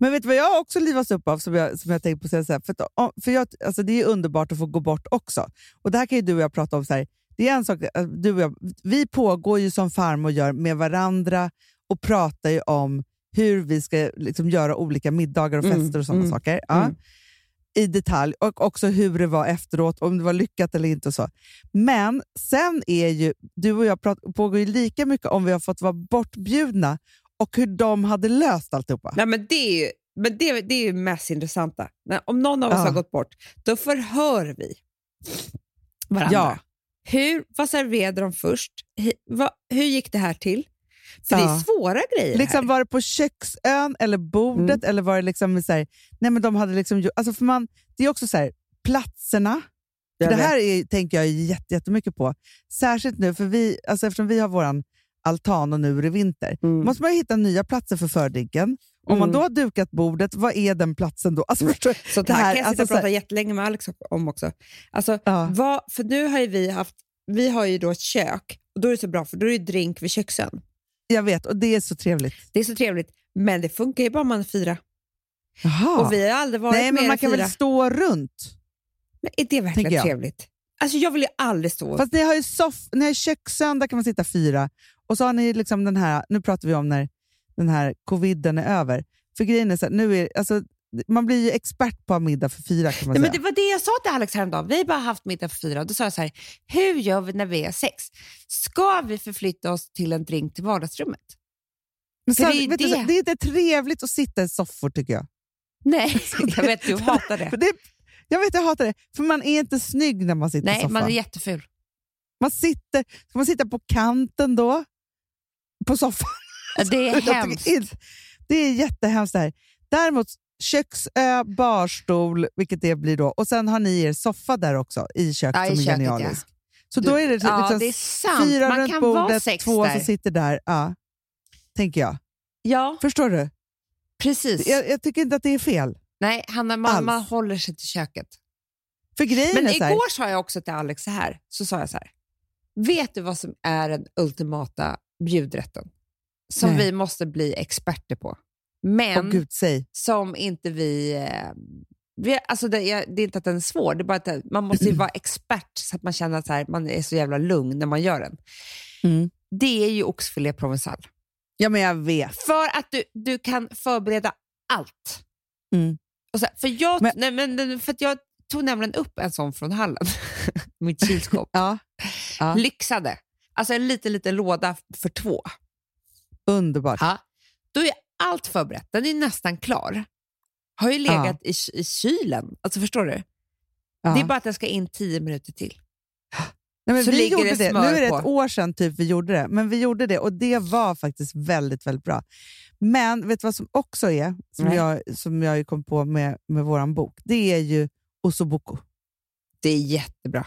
Men vet du vad jag också livas upp av som jag, som jag tänkt på så här, för, att, för jag, alltså Det är underbart att få gå bort också. Och Det här kan ju du och jag prata om. så här. Det är en sak, äh, du och jag, vi pågår ju som farmor gör med varandra och pratar ju om hur vi ska liksom göra olika middagar och Mm, fester och sådana mm, saker. Ja. mm. I detalj och också hur det var efteråt, om det var lyckat eller inte. och så. Men sen är ju du och jag prat, pågår ju lika mycket om vi har fått vara bortbjudna och hur de hade löst alltihopa. Nej, men det är ju men det, det är ju mest intressanta. Om någon av oss Ja. har gått bort, då förhör vi varandra. Ja. Hur, vad serverade de först? Hi- vad, hur gick det här till? För det är Ja. svåra grejer Liksom här. var det på köksön eller bordet eller var det liksom så här, nej men de hade liksom, alltså för man, det är också så här, platserna. Det här är, tänker jag jätte, jättemycket på. Särskilt nu, för vi, alltså eftersom vi har våran altan och nu är det vinter, Mm. måste man hitta nya platser för fördrinken. Om man Mm. då har dukat bordet, vad är den platsen då? Alltså, förstår, Så det här, kan jag sitta alltså och här- prata jättelänge med Alex om också. Alltså, Ja. vad, för nu har ju vi haft, vi har ju då ett kök och då är det så bra för då är det drink vid köksön. Jag vet, och det är så trevligt. Det är så trevligt, men det funkar ju bara om man är fyra. Jaha. Och vi har aldrig varit nej, men man kan fyra. väl stå runt? Men är det verkligen trevligt? Alltså jag vill ju aldrig stå... Fast ni har ju soff, ni har köksön, där kan man sitta fyra. Och så har ni liksom den här, nu pratar vi om när den här coviden är över. För grejen är så här, nu är, alltså, man blir ju expert på middag för fyra kan man Nej, säga. men det var det jag sa till Alex häromdagen. Vi har bara haft middag för fyra. Då sa jag så här, hur gör vi när vi är sex? Ska vi förflytta oss till en drink till vardagsrummet? men så, det är vet du, det. det är inte trevligt att sitta i soffor tycker jag. Nej, jag vet du hatar det. det jag vet, jag hatar det. För man är inte snygg när man sitter i Nej, soffan. man är jätteful. man sitter, ska man sitta på kanten då? På soffan? Ja, Det är hemskt. Det är jättehemskt det här. Däremot köksö, barstol, vilket det blir då. Och sen har ni er soffa där också i köket Ja, i som är köket, genialisk. Så Du- då är det liksom Ja, det är fyra Man runt bordet, sex två där. som sitter där. Ja, tänker jag. Ja, Förstår du? precis. Jag, jag tycker inte att det är fel. Nej, Hanna, man, man håller sig till köket. För grejen Men är så här, igår sa jag också till Alex så här. Så sa jag så här. Vet du vad som är den ultimata bjudrätten? Som Nej. vi måste bli experter på. Men Åh gud, som inte vi... Eh, vi alltså det, är, det är inte att den är svår, det är bara att man måste ju vara expert så att man känner att här, man är så jävla lugn när man gör den. Mm. Det är ju oxfilé provençal. Ja, men jag vet. För att du, du kan förbereda allt. Mm. Och så, för, jag, Men- nej, men, för att jag tog nämligen upp en sån från hallen, mitt kylskåp. Ja. Ja. Lyxade. Alltså en liten, liten låda för två. Underbart. Ja. Då är allt förberett. Den är nästan klar. Har ju legat i, i kylen. Alltså förstår du? Ja. Det är bara att den ska in tio minuter till. Nej, så vi ligger gjorde det det. Nu är det på. ett år sedan typ vi gjorde det, men vi gjorde det och det var faktiskt väldigt, väldigt bra. Men vet du vad som också är, som Nej. jag, som jag kom på med, med vår bok? Det är ju ossobuco. Det är jättebra.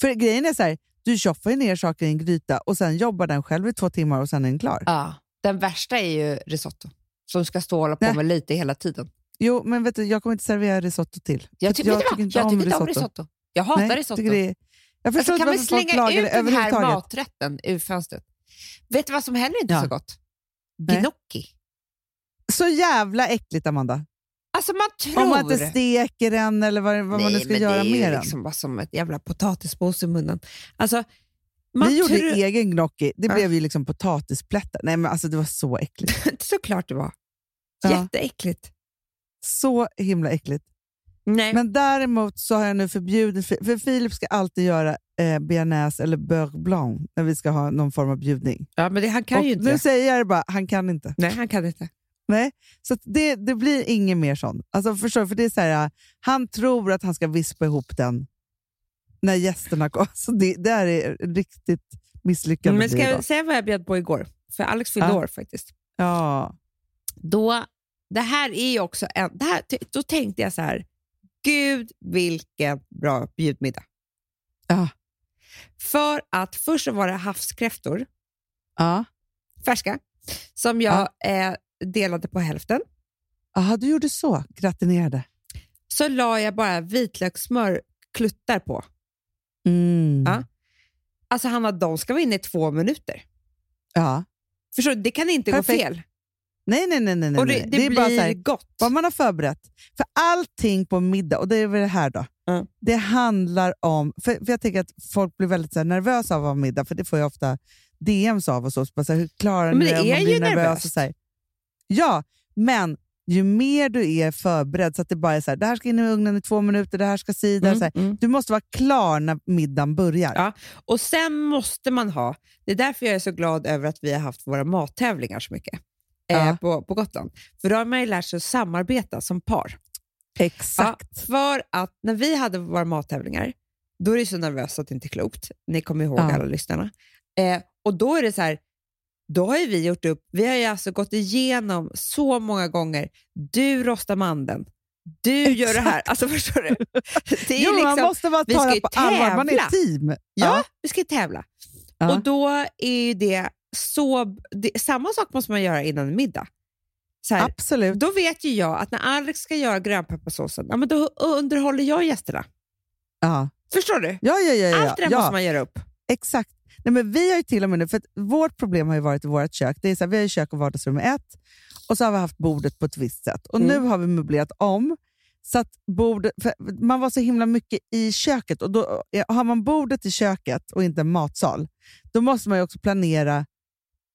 För grejen är så här, du tjoffar ju ner saker i en gryta och sen jobbar den själv i två timmar och sen är den klar. Ja. Den värsta är ju risotto, som ska stå och hålla på Nej. med lite hela tiden. Jo, men vet du, jag kommer inte servera risotto till. Jag, För ty- vet du vad? tycker jag tycker inte om risotto. Jag hatar Nej, risotto. tycker det är, jag förstår Alltså, kan inte vi slänga ut den här maträtten ur fönstret? Vet du vad som heller inte är Ja. så gott? Gnocchi. Så jävla äckligt, Amanda. Alltså man tror... Om man inte steker den eller vad, vad man nu ska göra det är med den. liksom bara som ett jävla potatismos i munnen. Alltså, man Vi gjorde egen gnocchi. Det Ja. blev ju liksom potatisplättar. Nej, men alltså det var så äckligt. Såklart det var. Ja. Jätteäckligt. Så himla äckligt. Nej. Men däremot så har jag nu förbjudit, för Filip ska alltid göra eh, bearnaise eller beurre blanc när vi ska ha någon form av bjudning. ja, men det, han kan Och ju inte. nu säger jag det bara, han kan inte. Nej, han kan inte. Nej, så det, det blir inget mer sånt. Alltså förstår? För det är så här, han tror att han ska vispa ihop den när gästerna kommer. Alltså det, det här är riktigt misslyckande. Men ska jag säga vad jag bjöd på igår? För Alex fyllde Ja. år faktiskt. Ja. Då, det här är ju också en, det här, då tänkte jag så här, gud vilken bra bjudmiddag. Ja. För att först var det havskräftor, Ja. färska, som jag eh, delade på hälften. Aha, du gjorde så. Gratinerade. Så la jag bara vitlökssmör kluttar på. Mm. Ja. Alltså Hanna, de ska vara inne i två minuter. Ja. Förstår du? Det kan inte Perfekt. gå fel. Nej, nej, nej. nej, nej. Och det, det, är blir bara så här, gott. vad man har förberett. För allting på middag, och det är väl det här då, Ja. det handlar om... För, för Jag tänker att folk blir väldigt så här, nervösa av att ha middag, för det får jag ofta DMs av. Och så, bara så här, hur klarar ni det det är man blir nervös? Och så här. Ja, men ju mer du är förberedd, så att det bara är så här, det här ska in i ugnen i två minuter, det här ska si, det här, Mm, så här. mm. Du måste vara klar när middagen börjar. Ja. Och sen måste man ha, det är därför jag är så glad över att vi har haft våra mattävlingar så mycket eh, Ja. på, på Gotland. För då har man ju lärt sig att samarbeta som par. Exakt. Ja, för att när vi hade våra mattävlingar, då är det så nervöst att det inte är klokt. Ni kommer ihåg Ja. alla lyssnarna. Eh, och då är det så här, då har ju vi gjort upp, vi har ju alltså gått igenom så många gånger, du rostar mandeln, du gör det här. Exakt. Alltså förstår du? Det är jo, man liksom, måste vara vi ska ta det på allvar. Man är ett team. ja, vi ska ju tävla. Ja. Och då är ju det så, det, samma sak måste man göra innan middag. Här, Absolut. då vet ju jag att när Alex ska göra grönpepparsåsen, ja, men då underhåller jag gästerna. Ja. Förstår du? Ja, ja, ja, ja, Allt det där ja. måste man göra upp. Exakt. Nej, men vi har ju till och med nu, för vårt problem har ju varit i vårt kök. Det är så här, vi har ju kök och vardagsrum i ett och så har vi haft bordet på ett visst sätt. Och Mm. Nu har vi möblerat om. Så att bordet, man var så himla mycket i köket och då, har man bordet i köket och inte en matsal, då måste man ju också planera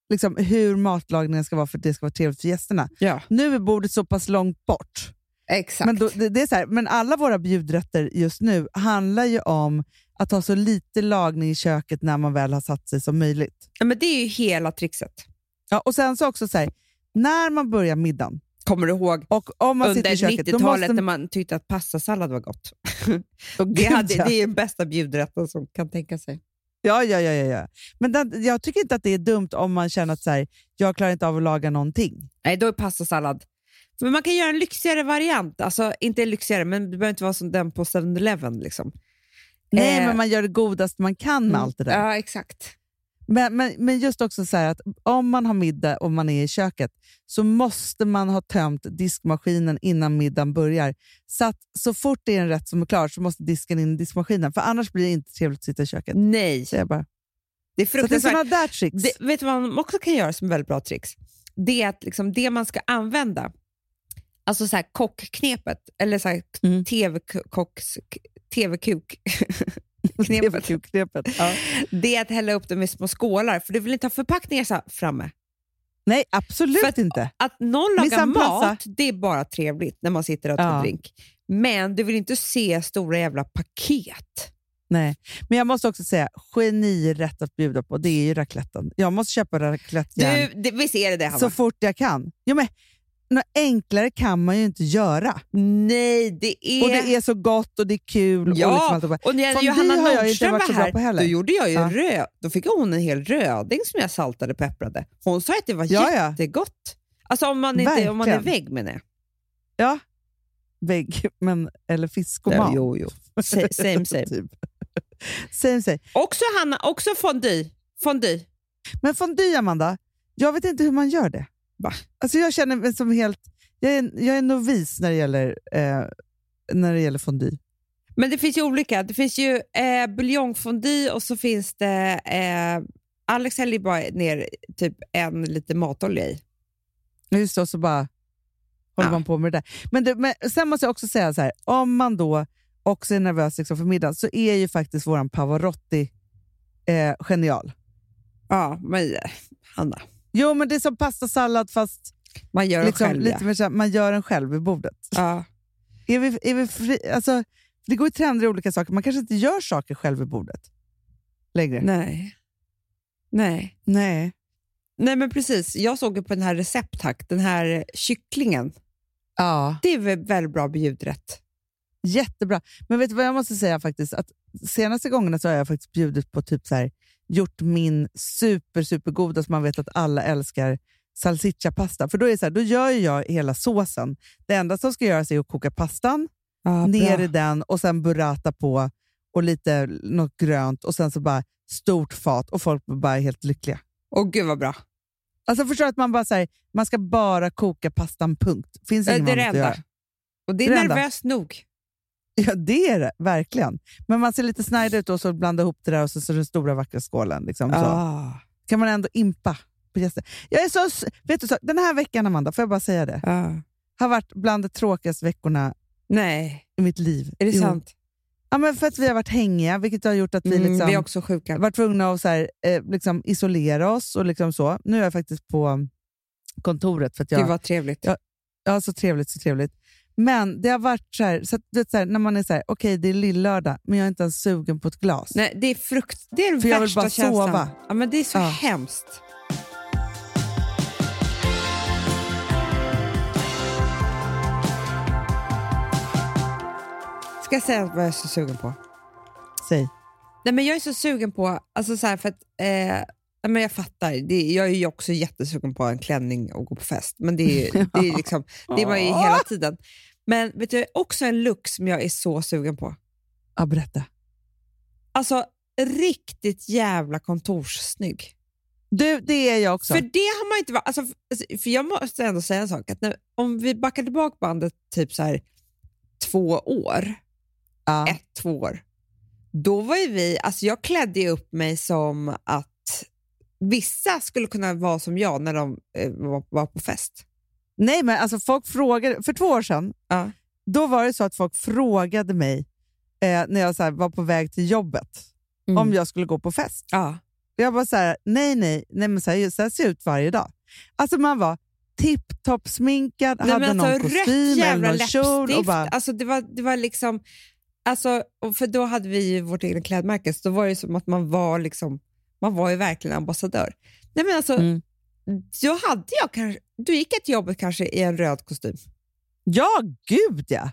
liksom, hur matlagningen ska vara för att det ska vara trevligt för gästerna. Ja, Nu är bordet så pass långt bort. Exakt. Men, då, det, är så här, men alla våra bjudrätter just nu handlar ju om att ha så lite lagning i köket när man väl har satt sig som möjligt. ja, men det är ju hela trixet. Ja, och sen så också så här, när man börjar middagen Kommer du ihåg och om man under i köket, då 90-talet måste när man tyckte att pastasallad var gott? Det, hade, det är den bästa bjudrätten som kan tänka sig. Ja, ja, ja, ja, ja. Men den, jag tycker inte att det är dumt om man känner att så här, jag klarar inte av att laga någonting. Nej, då är pastasallad. Men man kan göra en lyxigare variant. Alltså inte lyxigare, men det behöver inte vara som den på 7-Eleven. Liksom. Nej, Eh, men man gör det godast man kan med allt det där. Ja, exakt. Men, men, men just också så här att om man har middag och man är i köket så måste man ha tömt diskmaskinen innan middagen börjar. Så att så fort det är en rätt som är klar så måste disken in i diskmaskinen, för annars blir det inte trevligt att sitta i köket. Nej, Så jag bara, det är så det är fruktansvärt. sådana där tricks. Det, vet du vad man också kan göra som är väldigt bra tricks? Det är att liksom det man ska använda, alltså så här kockknepet, eller så här Mm. TV-kocks, TV-kuk, knepet, TV-knepet. Ja. det är att hälla upp dem i små skålar, för du vill inte ha förpackningar så framme. Nej, absolut att- inte. Att någon lagar mat, det är bara trevligt när man sitter och tar Ja. drink. Men du vill inte se stora jävla paket. Nej. Men jag måste också säga, genirätt att bjuda på, det är ju racletten. Jag måste köpa raclettejärn Du, det, visst är det det, Hanna? så fort jag kan. Jo, men, något enklare kan man ju inte göra. Nej, det är... Och det är så gott och det är kul. och liksom Ja, och när Fondue Johanna har jag inte Nordström varit så var bra här, på heller. då gjorde jag ju Ja. röd. Då fick hon en hel röding som jag saltade och pepprade. Hon sa att det var Ja, ja. jättegott. Alltså om man, inte, om man är vägg menar jag. Ja, vägg, men, eller fiskoman. jo, jo. Sa- Same, same. typ. same, same. Också Hanna, också fondue. fondue. Men fondue, Amanda, jag vet inte hur man gör det. Va? Alltså jag känner mig som helt... Jag är, jag är novis när det gäller, eh, när det gäller fondue. Men det finns ju olika. Det finns ju eh, buljongfondue och så finns det... Eh, Alex häller bara ner typ en liter matolja i. Just så, så bara håller Ja. man på med det där. Men, det, men sen måste jag också säga så här, om man då också är nervös liksom för middagen så är ju faktiskt våran Pavarotti eh, genial. Ja, men eh, Hanna, Jo, men det är som pastasallad fast man gör liksom, själv. lite ja. mer så här, man gör den själv vid bordet. Ja. Är vi, är vi fri, alltså, det går ju trender i olika saker. Man kanske inte gör saker själv vid bordet längre. Nej. Nej. Nej. Nej, men precis. Jag såg ju på den här recepthack, den här kycklingen. Ja. Det är väl väldigt bra bjudrätt. Jättebra. Men vet du vad jag måste säga faktiskt? Att senaste gångerna så har jag faktiskt bjudit på typ så här, gjort min super, supergoda som man vet att alla älskar salsiccia-pasta. För då, är det så här, då gör jag hela såsen. Det enda som ska göras är att koka pastan, Ja, ner bra. i den och sen burrata på och lite något grönt och sen så bara stort fat och folk bara helt lyckliga. Åh gud vad bra. Alltså förstår att man bara säger man ska bara koka pastan, punkt. Finns inget Det är det enda. Och det är Det är det enda. nervöst nog. Ja, det är det. Verkligen. Men man ser lite snide ut och så blanda ihop det där och så, så den stora vackra skålen. Liksom. Ah. Kan man ändå impa på gäster. Jag är så, vet du, så, den här veckan, Amanda, får jag bara säga det, Ah. har varit bland de tråkigaste veckorna Nej, i mitt liv. är det Jo. sant? Ja, men för att vi har varit hängiga, vilket har gjort att vi Mm, liksom, vi är också sjuka. varit tvungna att så här, eh, liksom isolera oss. och liksom så. Nu är jag faktiskt på kontoret för att jag Gud vad trevligt. Ja, så trevligt, så trevligt. Men det har varit så här, så att, du vet, så här när man är så här, okej det är lillördag, men jag är inte ens sugen på ett glas. Nej, det är frukt. Det är den För jag vill värsta bara känslan. sova. Ja, men det är så Ja. hemskt. Ska jag säga vad jag är så sugen på? Säg. Nej, men jag är så sugen på, alltså så för att, eh, nej, men jag fattar, det, jag är ju också jättesugen på en klänning och gå på fest, men det är, det är, liksom, det är man ju hela tiden. Men vet du, också en look som jag är så sugen på. Ja, berätta. Alltså riktigt jävla kontorssnygg. Du, det är jag också. För det har man inte varit... Alltså, för- jag måste ändå säga en sak. Att när, om vi backar tillbaka bandet typ så här två år, ja. ett, två år, då var ju vi... Alltså jag klädde ju upp mig som att vissa skulle kunna vara som jag när de eh, var, var på fest. Nej, men alltså folk frågade, för två år sedan, Ja. då var det så att folk frågade mig eh, när jag så här, var på väg till jobbet Mm. om jag skulle gå på fest. Ja. Jag bara så här, nej, nej, nej men så här, så här ser jag ut varje dag. Alltså man var tipptopp sminkad, Nej, hade men någon alltså, kostym rött eller jävla någon kjol. Och bara, Alltså, det, var, det var liksom... Alltså, för då hade vi vårt egna klädmärke, så då var det som att man var liksom... Man var ju verkligen ambassadör. Nej, men alltså, Mm. Då hade jag kanske... Då gick jag till jobbet kanske i en röd kostym. Ja, gud ja!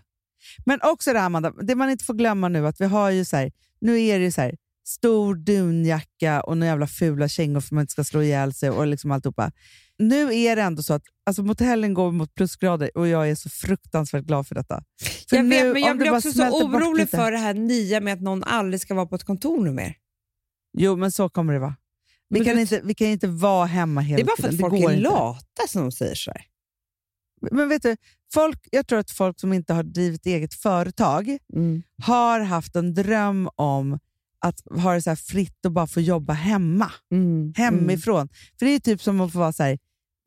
Men också det här, Amanda, det man inte får glömma nu, att vi har ju så här, nu är det så här, stor dunjacka och några jävla fula kängor för att man inte ska slå ihjäl sig och liksom alltihopa. Nu är det ändå så att alltså, motellen går mot plusgrader och jag är så fruktansvärt glad för detta. För jag vet, nu, men jag blir också så orolig lite- för det här nya med att någon aldrig ska vara på ett kontor nu mer. Jo, men så kommer det vara. Vi kan, inte, vi kan inte vara hemma hela Det är bara för tiden. att folk är inte. lata som de säger så här. Men vet du, folk, jag tror att folk som inte har drivit eget företag Mm. har haft en dröm om att ha det så fritt och bara få jobba hemma, Mm. hemifrån. För det är typ som att få vara så här,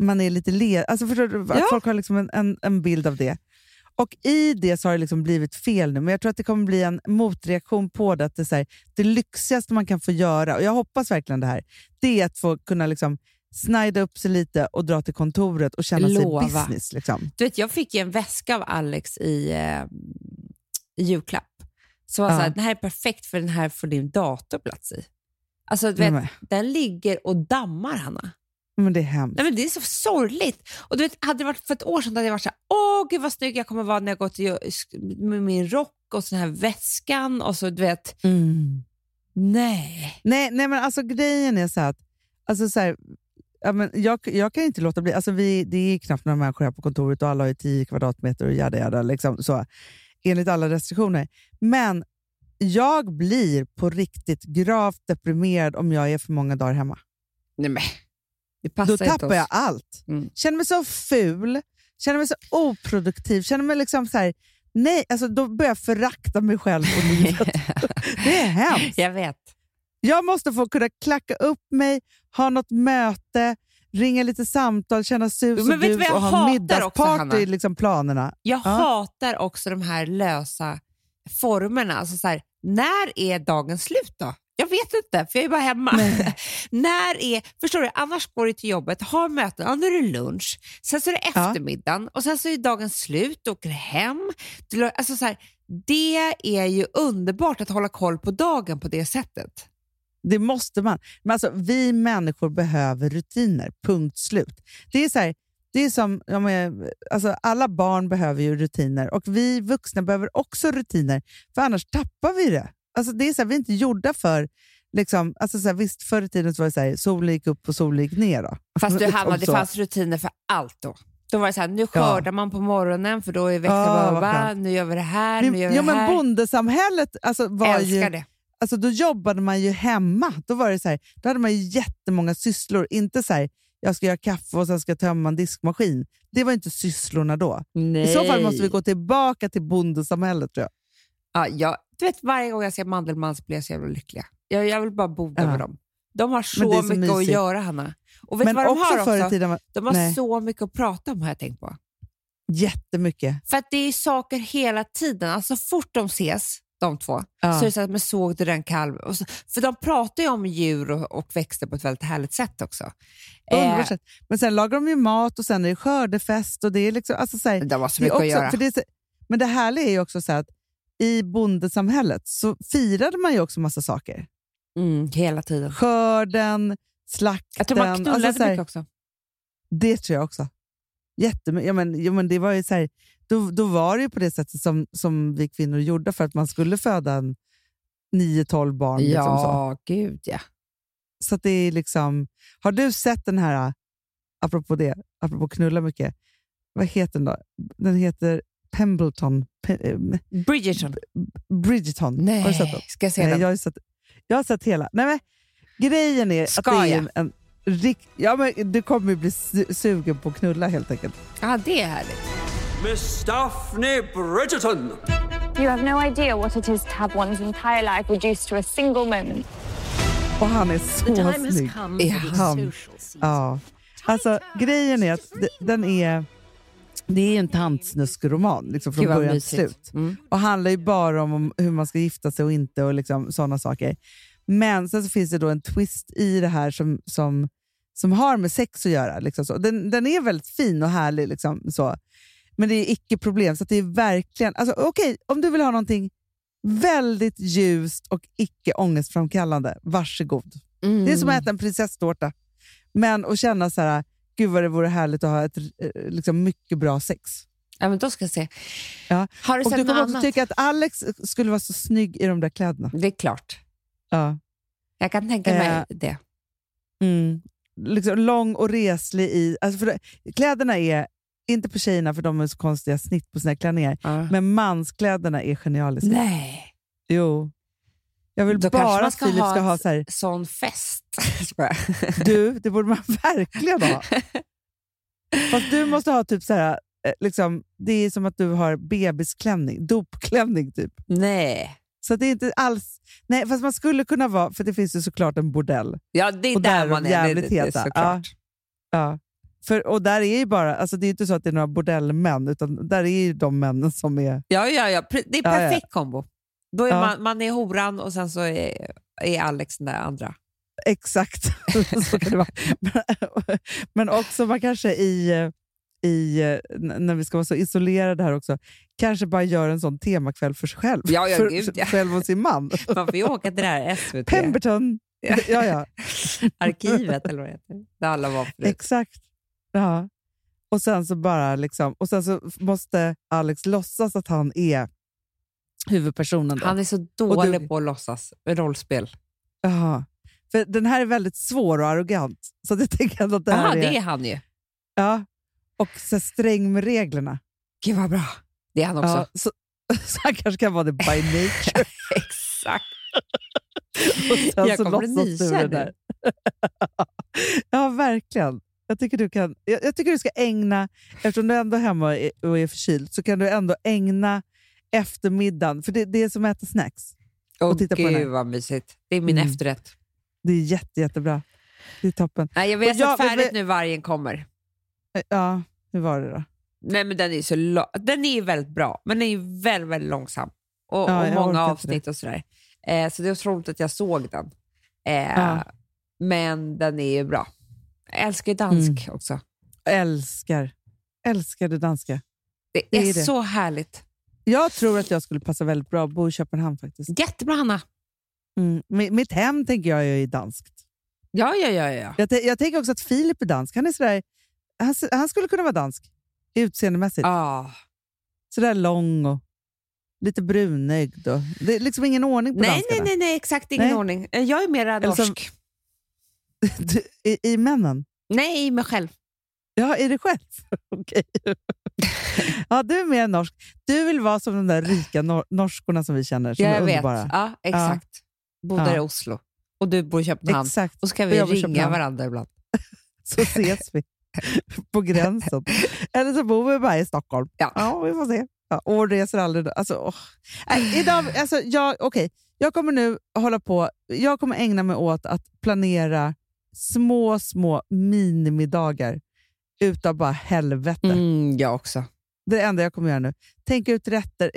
man är lite le alltså förstår du, Ja. folk har liksom en, en, en bild av det. Och i det så har det liksom blivit fel nu, men jag tror att det kommer bli en motreaktion på det. Att det, är så här, det lyxigaste man kan få göra, och jag hoppas verkligen det här, det är att få kunna liksom snida upp sig lite och dra till kontoret och känna Lova. sig business. Liksom. Du vet, jag fick en väska av Alex i, eh, i julklapp. Så var Ja. så här, den här är perfekt för den här får din dator plats i. Alltså, du vet, den ligger och dammar, Hanna. Men det är hemskt. Nej, men det är så sorgligt. Och du vet, hade det varit för ett år sedan hade jag varit så här, åh gud vad snygg jag kommer vara när jag går till, med min rock och så den här väskan och så du vet, Mm. nej. Nej, nej, men alltså grejen är så att alltså så här, ja, men jag, jag kan inte låta bli. Alltså vi, det är knappt några människor här på kontoret och alla har ju 10 kvadratmeter och jada jada, liksom, så, enligt alla restriktioner. Men jag blir på riktigt gravt deprimerad om jag är för många dagar hemma. nej men, Då tappar oss. jag allt. Mm. Känner mig så ful, känner mig så oproduktiv, känner mig liksom så här, nej, alltså då börjar jag förakta mig själv och livet. det är hemskt. Jag vet. Jag måste få kunna klacka upp mig, ha något möte, ringa lite samtal, känna sus men och bus och ha middagsparty i liksom planerna. Jag Ja. hatar också de här lösa formerna. Alltså så här, när är dagen slut då? Jag vet inte, för jag är bara hemma. när är, förstår du, annars går du till jobbet, har möten, ja, nu är det lunch, sen så är det eftermiddagen och sen så är dagen slut, du åker hem. Du, alltså så här, det är ju underbart att hålla koll på dagen på det sättet. Det måste man. Men alltså, vi människor behöver rutiner, punkt slut. Det är så här, det är som, ja, men, alltså, alla barn behöver ju rutiner och vi vuxna behöver också rutiner, för annars tappar vi det. Alltså, det är så här, vi är inte gjorda för Liksom, alltså så här, visst, förr i tiden så var det så här, solen gick upp och solen gick ner. Då. Fast du, Hanna, det fanns rutiner för allt då. Då var det så här, nu skördar man på morgonen för då är Ja, vad bara, skönt. nu gör vi det här, nu gör vi ja, det men här. bondesamhället alltså, var ju... Älskar det. Alltså, då jobbade man ju hemma. Då, var det så här, då hade man ju jättemånga sysslor. Inte så här, jag ska göra kaffe och sen ska jag tömma en diskmaskin. Det var inte sysslorna då. Nej. I så fall måste vi gå tillbaka till bondesamhället tror jag. Ja, jag, du vet, varje gång jag ser Mandelmans blir jag så jävla lycklig. Jag, jag vill bara bo där Ja. med dem. De har så är mycket så att mysigt. göra, Hanna. Och vet Men vad de också har förr i också? tiden var De har Nej. så mycket att prata om, har jag tänkt på. jättemycket. För att det är saker hela tiden. Alltså fort de ses, de två, Ja. så är det så att man såg du den kalv? Så, för de pratar ju om djur och, och växter på ett väldigt härligt sätt också. Eh. Men sen lagar de ju mat och sen är det skördefest. Och det är liksom, alltså så här, de har så mycket också, att göra. Det så, men det härliga är ju också så att i bondesamhället så firade man ju också massa saker. Mm, hela tiden. Skörden, slakten. Jag tror man knullade alltså så här, mycket också. Det tror jag också. Jättemycket. Ja, men, ja, men det var ju så här, då, då var det ju på det sättet som, som vi kvinnor gjorde för att man skulle föda en 9-12 barn. Liksom så. Ja, gud ja. Så det är liksom... Har du sett den här, apropå det, apropå knulla mycket, vad heter den då? Den heter Pembleton. Eh, Bridgerton. Bridgerton. Nej, Har du sett den? ska jag se Nej, den? jag, har sett, jag har sett hela. Nej, men, grejen är Ska att det är en, en rikt, ja, men Du kommer ju bli su- sugen på att knulla helt enkelt. Ja, det är härligt. Miss Daphne Bridgerton. You have no idea what it is to have one's entire life reduced to a single moment. Och han är så The time has snygg. come Är han? Ja. Alltså, grejen är att den är... Det är en tantsnuskroman liksom från Gud, början till slut. Mm. Och handlar ju bara om, hur man ska gifta sig och inte och liksom, sådana saker. Men sen så finns det då en twist i det här som, som, som har med sex att göra. Liksom så. Den, den är väldigt fin och härlig. Liksom, så. Men det är icke problem. Så det är verkligen... Alltså, Okej, om du vill ha någonting väldigt ljust och icke ångestframkallande, varsågod. Mm. Det är som att äta en prinsesstårta. Men att känna så här, gud vad det vore härligt att ha ett eh, liksom mycket bra sex. Ja, men då ska jag se. Ja. Har du Och sett du något kommer också annat? tycka att Alex skulle vara så snygg i de där kläderna. Det är klart. Ja. Jag kan tänka mig Eh, det. Mm. Liksom lång och reslig i... Alltså det, kläderna är, inte på tjejerna för de är så konstiga snitt på sina klänningar, Ja. men manskläderna är genialiska. Nej. Jo. Jag vill Då bara att Filip ha ska ha så här, Sån fest. Du, det borde man verkligen ha. Fast du måste ha typ så här, eh, liksom, det är som att du har bebisklänning, dopklänning typ. Nej. Så det är inte alls... Nej, fast man skulle kunna vara, för det finns ju såklart en bordell. Ja, det är Och där, där är man är. Det, jävligt det, det är heta. såklart. Ja. För, och där är ju bara, alltså det är inte så att det är några bordellmän, utan där är ju de männen som är... Ja, ja, ja. Det är Ja, ja. perfekt kombo. Då är Ja. man, man är horan och sen så är, är Alex den där andra. Exakt, så kan det vara. Men, också man kanske i, i, när vi ska vara så isolerade här också, kanske bara gör en sån temakväll för sig själv. Ja, ja, för, gud, ja. själv och sin man. Man får ju åka till det här SVT. Pemberton! Ja. Ja, ja. Arkivet eller vad det heter. Där alla var förut. Exakt. Ja. Och sen så bara liksom, och sen så måste Alex låtsas att han är huvudpersonen. Då. Han är så dålig du- på att låtsas med rollspel. Jaha. För den här är väldigt svår och arrogant. Så jag tänker att det här Jaha, är... det är han ju. Ja. Och så sträng med reglerna. Gud vad bra. Det är han också. Ja, så, så han kanske kan vara det by nature. Exakt. Jag kommer nykär det där. ja, verkligen. Jag tycker, du kan, jag, jag tycker du ska ägna, eftersom du ändå är hemma och är, och är förkyld, så kan du ändå ägna eftermiddagen, för det, det är som att äta snacks. Åh titta på den här. gud vad mysigt. Det är min Mm. efterrätt. Det är jätte, jättebra. Det är toppen. Nej, jag vet jag- färdigt men- nu vargen kommer. Ja, hur var det då? Nej, men den är, så den är väldigt bra, men den är väldigt, väldigt långsam. Och, Ja, och jag många avsnitt och sådär. Eh, så det är otroligt att jag såg den. Eh, Ja. Men den är ju bra. Jag älskar dansk Mm. också. Älskar. Älskar det danska. Det, Det är, är det. så härligt. Jag tror att jag skulle passa väldigt bra att bo i Köpenhamn faktiskt. Jättebra, Hanna. Mm. Mi- Mitt hem tänker jag är danskt. Ja, ja, ja. ja. Jag, jag tänker också att Filip är dansk. Han, är sådär, han, han skulle kunna vara dansk utseendemässigt. Ah, Sådär lång och lite brunögd. Och, det är liksom ingen ordning på Nej, nej, danskarna. nej, nej, exakt ingen Nej. ordning. Eh, Jag är mera Eller som- norsk. Du, i, I männen? Nej, i mig själv. Ja, är det själv? Okej. ja, du är mer norsk. Du vill vara som de där rika nor- norskorna som vi känner, som är jag vet. underbara. Ja, exakt. Bor där Ja. i Oslo. Och du bor i Köpenhamn. Exakt. Och så kan vi ringa varandra ibland. Så ses vi på gränsen. Eller så bor vi bara i Stockholm. Ja. vi får se. Ja, och reser aldrig. Alltså, åh. Nej, idag, alltså, jag, okej. jag kommer nu hålla på. Jag kommer ägna mig åt att planera små, små minimiddagar utav bara helvete. Mm, jag också. Det enda jag kommer göra nu. Tänk ut rätter.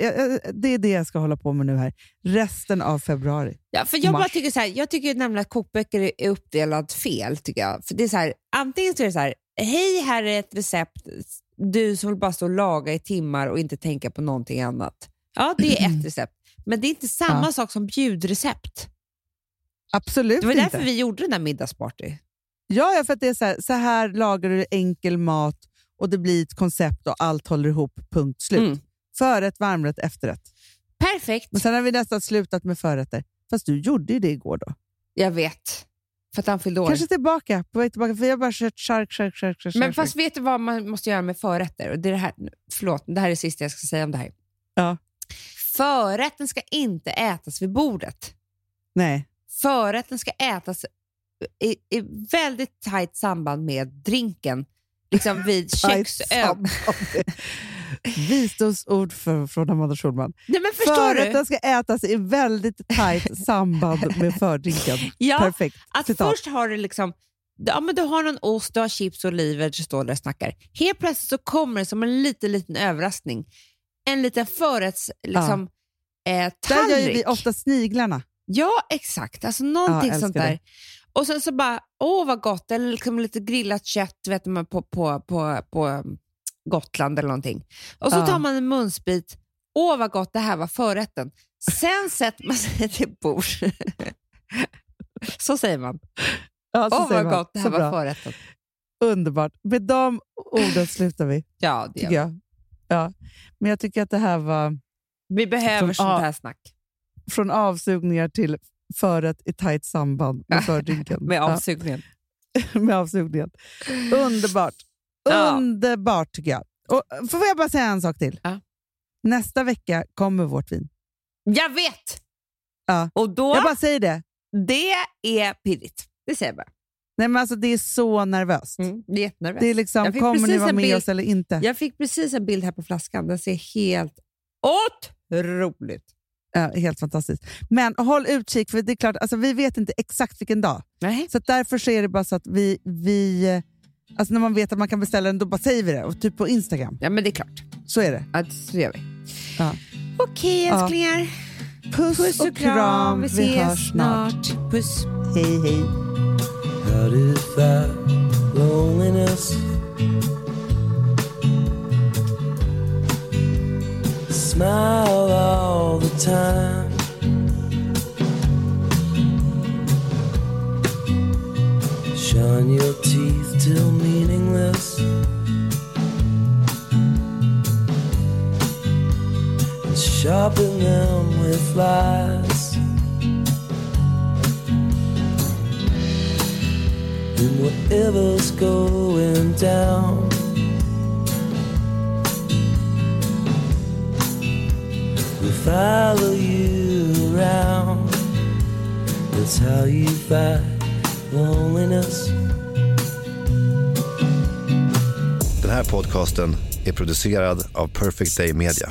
Det är det jag ska hålla på med nu här. Resten av februari. Ja, för jag, bara tycker så här, jag tycker nämligen att kokböcker är- uppdelad fel. Tycker jag. För det är så här, antingen så är det så här, hej här är ett recept, du som vill bara stå och laga i timmar och inte tänka på någonting annat. Ja, det är ett recept. Men det är inte samma Ja. sak som bjudrecept. Absolut Det var inte. därför vi gjorde den där middagsparty. Ja, ja, för att det är så här, så här lagar du enkel mat och det blir ett koncept och allt håller ihop, punkt slut. Mm. Förrätt, varmrätt, efterrätt. Perfekt. Men sen har vi nästan slutat med förrätter. Fast du gjorde ju det igår då. Jag vet. För att han fyllde år. Kanske tillbaka, på väg tillbaka, för jag har bara kört chark, chark, chark, chark. Men fast vet du vad man måste göra med förrätter? Och det, är det, här, förlåt, det här är det sista jag ska säga om det här. Ja. Förrätten ska inte ätas vid bordet. Nej. Förrätten ska ätas i, i väldigt tajt samband med drinken. Liksom vid köksön. Visdomsord för, från Amanda Schulman. Nej, men förstår du? Förrätten ska ätas i väldigt tajt samband med fördrinken. Ja, Perfekt. Att Citat. först har du liksom Ja, men du har någon ost, du har chips och oliver, du står där och snackar. Helt plötsligt så kommer det som en liten, liten överraskning. En liten förrätts liksom, eh, Där tallrik. gör ju vi ofta sniglarna. Ja, exakt. Alltså någonting Ja, sånt där. det. Och sen så bara, åh vad gott, eller liksom lite grillat kött vet man, på, på, på, på Gotland eller någonting. Och så Ja. tar man en munsbit, åh vad gott, det här var förrätten. Sen sätter man sig till bords. så säger man. Ja, så Åh vad man. gott, det Så här var bra. förrätten. Underbart. Med de orden slutar vi, Ja, det gör jag. Ja. Men jag tycker att det här var Vi behöver sånt här snack. från avsugningar till förrätt i tajt samband med fördrinken. Med avsugningen. Med avsugningen. Underbart. Underbart tycker jag. Och, får jag bara säga en sak till? Ja. Nästa vecka kommer vårt vin. Jag vet! Ja. Och då, Jag bara säger det. det är pirrigt. Det säger jag bara. Nej, men alltså, det är så nervöst. Mm, det är jättenervöst. Det är liksom, kommer ni vara med bild- oss eller inte? Jag fick precis en bild här på flaskan. Den ser helt otroligt. Ja, helt fantastiskt. Men håll utkik, för det är klart, alltså, vi vet inte exakt vilken dag. Nej. Så därför så är det bara så att vi, vi eh, alltså när man vet att man kan beställa den, då bara säger vi det. Och typ på Instagram. Ja, men det är klart. Så är det. Ja, så gör vi. Ja. Okej, Ja. älsklingar. Puss, Puss och kram. Vi ses snart. Puss. Hej, hej. Smile all the time. Shine your teeth till meaningless. And sharpen them with lies. And whatever's going down. Follow you around. That's how you fight loneliness. Den här podcasten är producerad av Perfect Day Media.